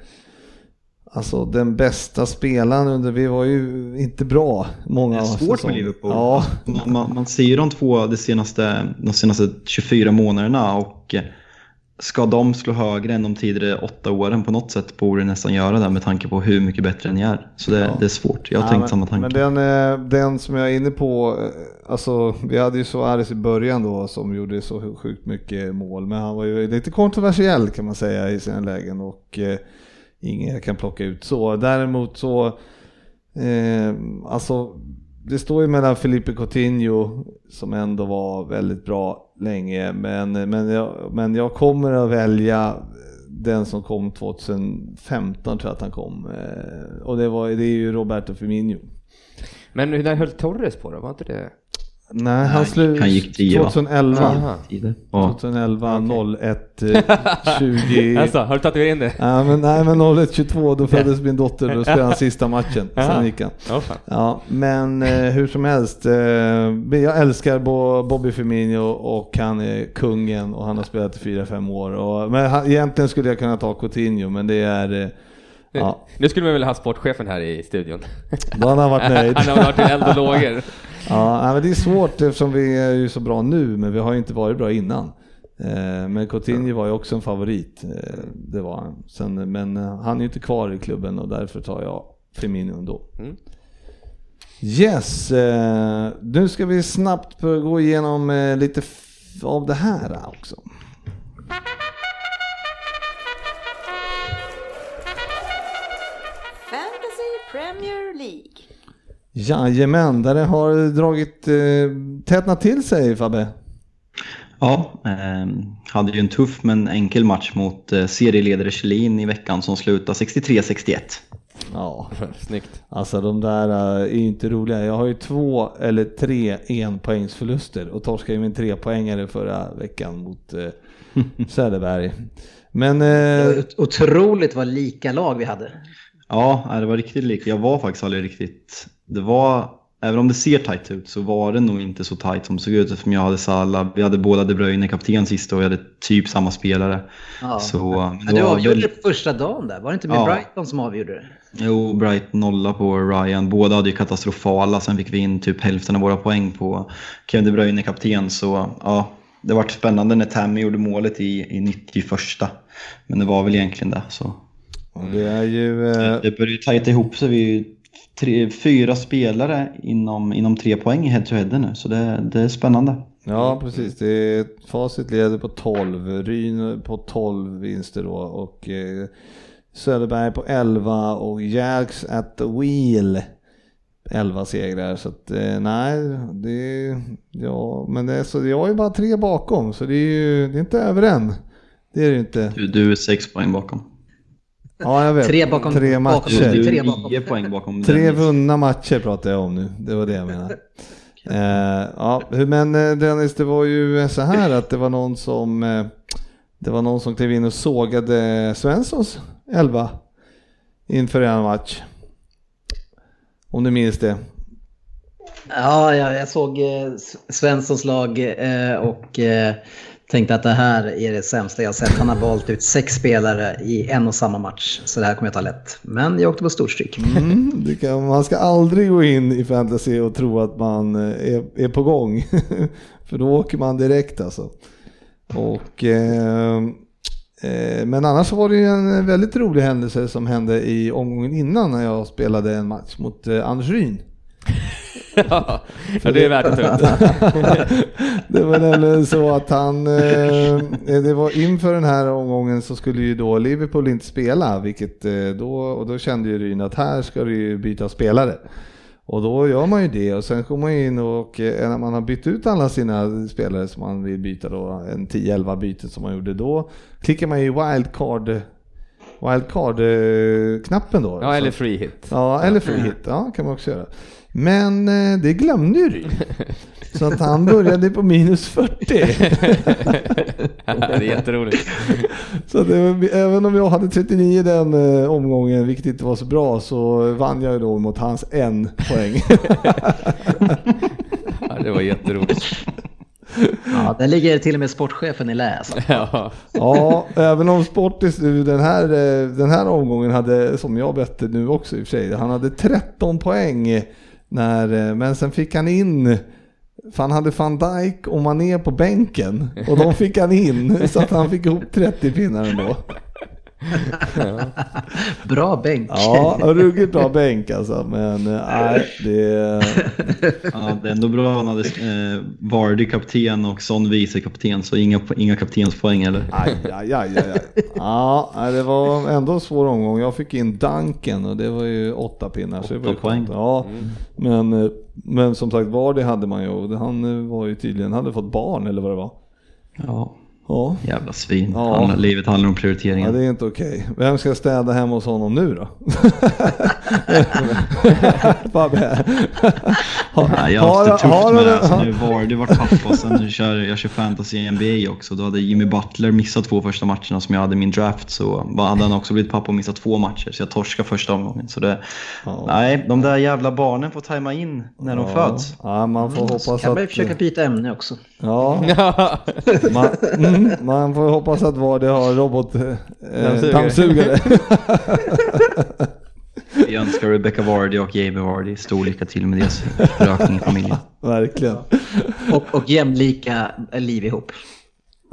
alltså den bästa spelaren under, vi var ju inte bra många Det är av svårt med säsongerna. Liverpool. Ja, Man, man, man ser ju de två de senaste, de senaste 24 månaderna och ska de slå högre än de tidigare åtta åren på något sätt borde nästan göra det med tanke på hur mycket bättre ni är. Så det, det är svårt. Jag har Ja, tänkt men, samma tanke. Men den, eh, den som jag är inne på, eh, alltså vi hade ju Suarez i början då som gjorde så sjukt mycket mål, men han var ju lite kontroversiell kan man säga i sina lägen och eh, ingen jag kan plocka ut så. Däremot så, eh, alltså det står ju mellan Felipe Coutinho som ändå var väldigt bra länge, men, men, jag, men jag kommer att välja den som kom 2015 tror jag att han kom. Eh, och det, var, det är ju Roberto Firmino. Men hur när höll Torres på då? Var inte det? Nej, han slut han va? 2011. Aha. Tider. Ja. 2011, 01, eh, 20. Alltså, har du tatuerat in det? Ja, men, nej men 01, 22 då föddes min dotter då spelade han sista matchen. Sen gick han. Ja, men eh, hur som helst. Eh, jag älskar Bo, Bobby Firmino och han är kungen och han har spelat i 4-5 år. Och, men han, egentligen skulle jag kunna ta Coutinho men det är... Eh, ja, Nu skulle man vilja ha sportchefen här i studion. då hade han varit nöjd. Han har varit i eld och lågor. Ja, men det är svårt eftersom vi är ju så bra nu, men vi har ju inte varit bra innan. Eh, Men Coutinho var ju också en favorit, eh, det var han. Sen, men han är ju inte kvar i klubben och därför tar jag Firmino ändå. Mm. Yes, eh, nu ska vi snabbt gå igenom lite av det här också. Fantasy Premier League. Jajamän, där det har dragit, eh, tätnat till sig Fabbe. Ja, eh, hade ju en tuff men enkel match mot eh, serieledare Kjellin i veckan som slutade 63-61. Ja, Snyggt. Alltså de där äh, är ju inte roliga. Jag har ju två eller tre enpoängsförluster och torskade ju min trepoängare förra veckan mot äh, Söderberg. Men ot- Otroligt vad lika lag vi hade. Ja, det var riktigt likt. Jag var faktiskt aldrig riktigt... Det var... Även om det ser tajt ut så var det nog inte så tajt som det såg ut eftersom jag hade Salah, vi hade båda De Bruyne kapten sista och jag hade typ samma spelare. Ja. Så, men du avgjorde det första dagen där, var det inte med Ja. Brighton som avgjorde det? Jo, Bright nolla på Ryan. Båda hade ju katastrofala. Sen fick vi in typ hälften av våra poäng på Kevin De Bruyne kapten. Så ja, det var spännande när Tammy gjorde målet i, i 91. Men det var väl egentligen det. Så. Och det är ju... Äh, Det började ju tajta ihop sig. Vi är ju tre, fyra spelare inom, inom tre poäng i head to head nu. Så det, det är spännande. ja precis, det är, facit leder på 12, Ryn på 12 vinster då och äh, Söderberg på 11 och Jerks at the wheel 11 segrar så att eh, nej, det, ja, men det är så, jag är ju bara tre bakom så det är ju det är inte över än. Det är det inte. Du, du är sex poäng bakom. Ja, jag vet. Tre bakom- Tre matcher. Tre bakom. poäng bakom Tre vunna matcher pratar jag om nu, det var det jag menade. Eh, ja, men eh, Dennis, det var ju så här att det var någon som eh, det var någon som klev in och sågade Svenssons 11 inför en match. Om du minns det. Ja, jag, jag såg eh, Svenssons lag och tänkte att det här är det sämsta jag sett. Han har valt ut sex spelare i en och samma match, så det här kommer jag ta lätt. Men jag åkte på storstryk. Mm, kan, man ska aldrig gå in i fantasy och tro att man eh, är, är på gång. För då åker man direkt alltså. Och, eh, eh, men annars var det ju en väldigt rolig händelse som hände i omgången innan när jag spelade en match mot eh, Anders Ryn ja, det är värt att ta upp. det var nämligen så att han, eh, det var inför den här omgången så skulle ju då Liverpool inte spela, vilket eh, då, och då kände ju Ryn att här ska det ju byta spelare. Och då gör man ju det och sen kommer man in och eh, när man har bytt ut alla sina spelare som man vill byta då, en 10-11 byten som man gjorde då, klickar man ju wildcard wildcard-knappen då. Ja, eller free hit. Ja, eller free hit. Ja, kan man också göra. Men eh, det glömde ju Ryn. Så att han började på minus 40. det är jätteroligt. Så det, var- även om jag hade 39 den eh, omgången, vilket inte var så bra, så vann jag ju då mot hans en poäng. Ja, det var jätteroligt. Ja, där ligger till och med sportchefen i lä. Ja. Ja, även om Sportis nu den här, eh, den här omgången hade, som jag bette nu också i och för sig, han hade 13 poäng när, eh, men sen fick han in för han hade van Dijk och Mané på bänken och de fick han in så att han fick ihop 30 pinnar ändå. Bra bänk. Ja, ruggigt bra bänk alltså, men eh, nej, det... Ja, det är ändå bra att han hade eh, Vardy kapten och Son vice kapten så inga, inga kaptenspoäng eller? Aj, aj, aj, aj, aj. Ja, det var ändå en svår omgång. Jag fick in Duncan och det var ju åtta pinnar. så det var Åtta poäng. Ja, men, eh, men som sagt Vardy hade man ju och han var ju tydligen, hade fått barn eller vad det var. Ja, Ja, jävla svin. Ja. Handlar, livet handlar om ja prioriteringar. det är inte okej. Vem ska städa hemma hos honom nu då? Fabbe. Har- Nej, jag har haft det tufft med han- det. Alltså, nu var det varit pappa och sen kör jag kör fantasy i NBA också. Då hade Jimmy Butler missat två första matcherna som jag hade i min draft. Så vad hade han också blivit pappa och missat två matcher. Så jag torskade första omgången. Så det, Ja. Nej, de där jävla barnen får tajma in när de Ja. föds. Ja, man får Så hoppas kan man ju att... försöka byta ämne också. Ja, man, mm, man får hoppas att Vardy har robot... Eh. Vi önskar Rebecca Vardy och Jamie Vardy stor lycka till med deras rökning i familjen. Verkligen. Och, och jämlika liv ihop.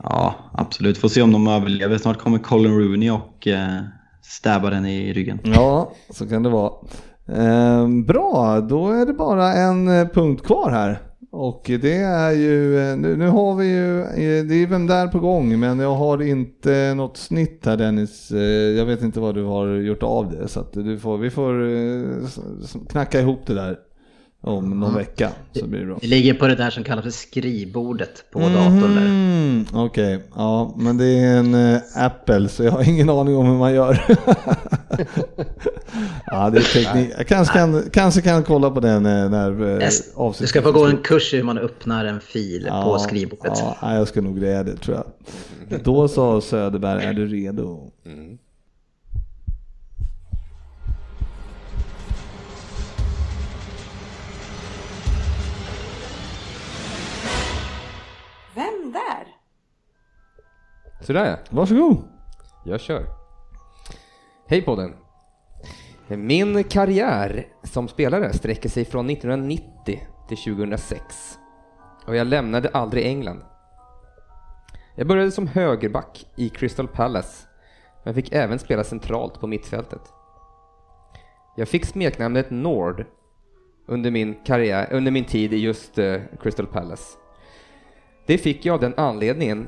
Ja, absolut. Får se om de överlever. Snart kommer Colin Rooney och eh, stabbar den i ryggen. Ja, så kan det vara. Ehm, bra, då är det bara en eh, punkt kvar här. Och det är ju, eh, nu, nu har vi ju, eh, det är vem där på gång, men jag har inte något snitt här Dennis. Eh, jag vet inte vad du har gjort av det, så att du får, vi får knacka ihop det där om någon vecka, så blir det bra. Det ligger på det där som kallas för skrivbordet på datorn där. Mm, Okej, ja men det är en eh, Apple så jag har ingen aning om hur man gör. ja, det är teknik. Jag kanske kan, kanske kan kolla på den eh, när eh, avsnittet Du ska få gå en kurs i hur man öppnar en fil på skrivbordet. Ja, jag ska nog greja det tror jag. Då sa Söderberg, är du redo? Där? Sådär ja. Varsågod. Jag kör. Hej podden! Min karriär som spelare sträcker sig från 1990 till 2006 och jag lämnade aldrig England. Jag började som högerback i Crystal Palace men fick även spela centralt på mittfältet. Jag fick smeknamnet Nord under min, karriär, under min tid i just eh, Crystal Palace. Det fick jag av den anledningen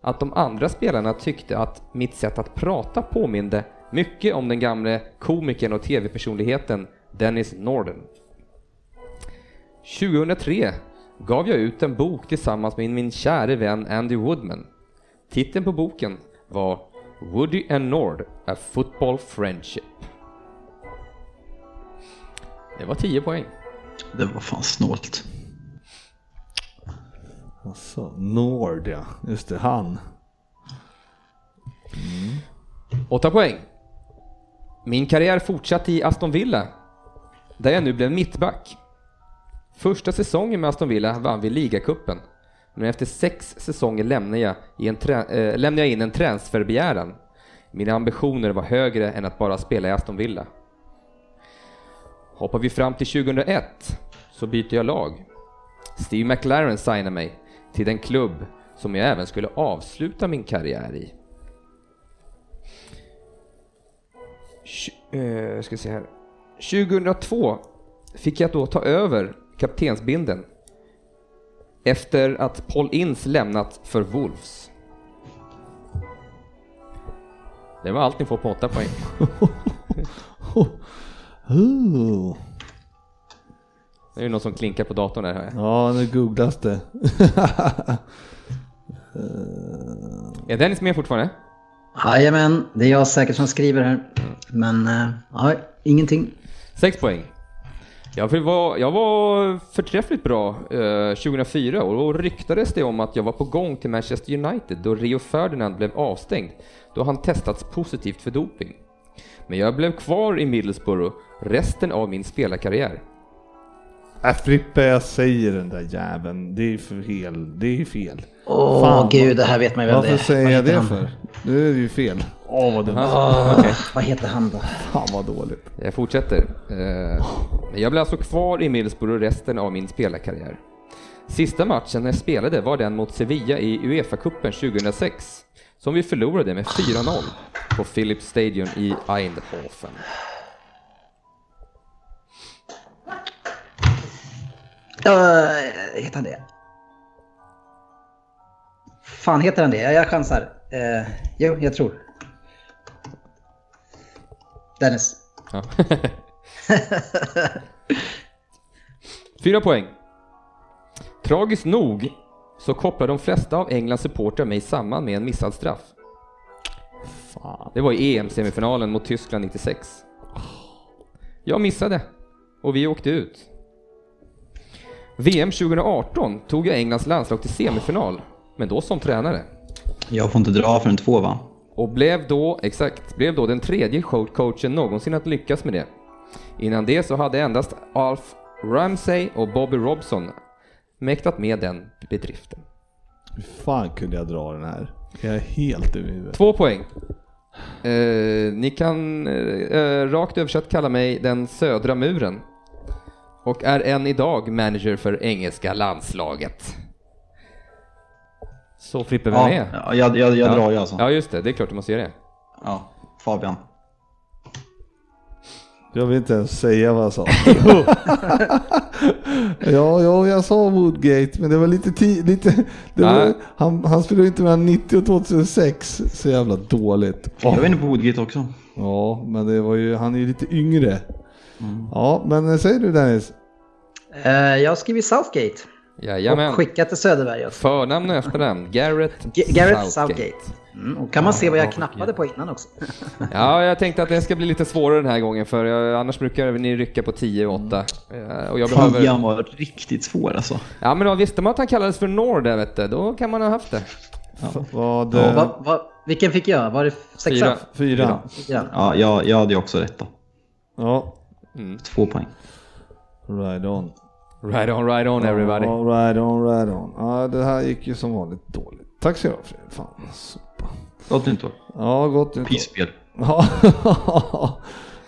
att de andra spelarna tyckte att mitt sätt att prata påminde mycket om den gamle komikern och tv-personligheten Dennis Norden. 2003 gav jag ut en bok tillsammans med min käre vän Andy Woodman. Titeln på boken var Woody and Nord, A Football Friendship. Det var 10 poäng. Det var fan snålt. Alltså, Nord ja, just det, han. Mm. Åtta poäng. Min karriär fortsatte i Aston Villa, där jag nu blev mittback. Första säsongen med Aston Villa vann vi ligacupen, men efter sex säsonger lämnade jag, i en äh, eh, lämnade jag in en transferbegäran. Mina ambitioner var högre än att bara spela i Aston Villa. Hoppar vi fram till 2001 så byter jag lag. Steve McLaren signar mig till den klubb som jag även skulle avsluta min karriär i. Eh, ska se här. 2002 fick jag då ta över kaptensbindeln efter att Paul Ince lämnat för Wolves. Det var allt ni får på 8 poäng. Det är ju någon som klinkar på datorn där. Ja, nu googlas det. Är Dennis med fortfarande? Jajamän, det är jag säkert som skriver här. Men eh, ja, ingenting. 6 poäng. Jag var, jag var förträffligt bra eh, 2004 och då ryktades det om att jag var på gång till Manchester United då Rio Ferdinand blev avstängd då han testats positivt för doping. Men jag blev kvar i Middlesbrough resten av min spelarkarriär. Äh, Frippe, jag säger den där jäveln. Det är för fel. Det är fel. Åh Fan, gud, det här vet man ju vem det är. Varför säger jag det han? för? Nu är det ju fel. Åh vad dumt. Åh, Vad heter han då? Fan vad dåligt. Jag fortsätter. Eh, Jag blev alltså kvar i Middlesbrough resten av min spelarkarriär. Sista matchen jag spelade var den mot Sevilla i Uefa-cupen 2006, som vi förlorade med 4-0 på Philips Stadion i Eindhoven. Uh, heter han det? Fan heter han det? Jag, chansar. Uh, jo, jag tror. Dennis. Ja. Fyra poäng. Tragiskt nog så kopplar de flesta av Englands supportrar mig samman med en missad straff. Fan. Det var i EM-semifinalen mot Tyskland 96. Jag missade och vi åkte ut. VM 2018 tog jag Englands landslag till semifinal, men då som tränare. Jag får inte dra förrän två va? Och blev då, exakt, blev då den tredje co- coachen någonsin att lyckas med det. Innan det så hade endast Alf Ramsey och Bobby Robson mäktat med den bedriften. Hur fan kunde jag dra den här? Jag är helt i huvudet. Två poäng. Eh, ni kan eh, rakt översatt kalla mig den södra muren. Och är än idag manager för engelska landslaget. Så Frippe, vem Ja, är? ja, jag, jag, jag drar ju alltså. Ja, just det. Det är klart du måste göra det. Ja, Fabian. Jag vill inte ens säga vad jag sa. ja, ja, jag sa Woodgate, men det var lite ti- lite, det var, Nej. han, han spelade inte mellan 90 och 2006. Så jävla dåligt. Jag var inne på Woodgate också. Ja, men det var ju, han är ju lite yngre. Ja, men eh, säger du Dennis? Uh, jag har skrivit Southgate. Jajamän. Och skickat till Söderberg. också. Förnamn och efternamn. Garrett, G- Gareth Southgate. Mm, och kan man se vad jag knappade på innan också. Ja, jag tänkte att det ska bli lite svårare den här gången för jag, annars brukar ni rycka på 10 och 8. Eh, Och jag behöver... Fabian var riktigt svår alltså. Ja, men då visste man att han kallades för Nord där vet du, då kan man ha haft det. Vad? Ja, eh, Va, va, vilken fick jag? Var det sexa? Fyra. Fyra. Fyra. Ja, jag, jag hade ju också rätt då. Ja, Två poäng. right on. Right on, right on everybody. Ja, right on, right on. Ja, det här gick ju som vanligt dåligt. Tack så du ha Fredrik. Fan, sopa. Gott nytt år. Ja, gott nytt år. Pissspel. Ja.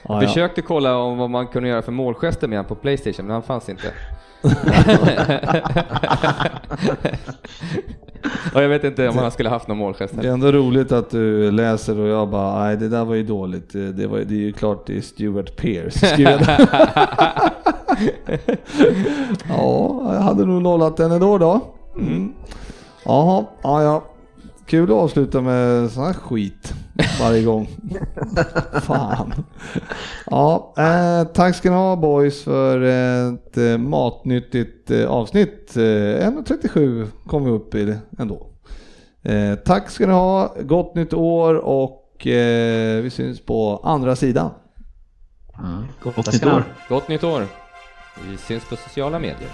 ja. Försökte kolla om vad man kunde göra för målgester med han på Playstation, men han fanns inte och jag vet inte om han skulle haft någon målgest Det är ändå roligt att du läser och jag bara, nej det där var ju dåligt. Det, var, det är ju klart det är Stuart Pearce. Ja, jag hade nog nollat den ändå då. Mm. Jaha, ja, ja. Kul att avsluta med sån här skit varje gång. Fan. Ja, eh, tack ska ni ha boys för ett eh, matnyttigt eh, avsnitt. Eh, 1.37 kom vi upp i det ändå. Eh, tack ska ni ha, gott nytt år och eh, vi syns på andra sidan. Gott Tack nytt år. Gott nytt år! Vi syns på sociala medier.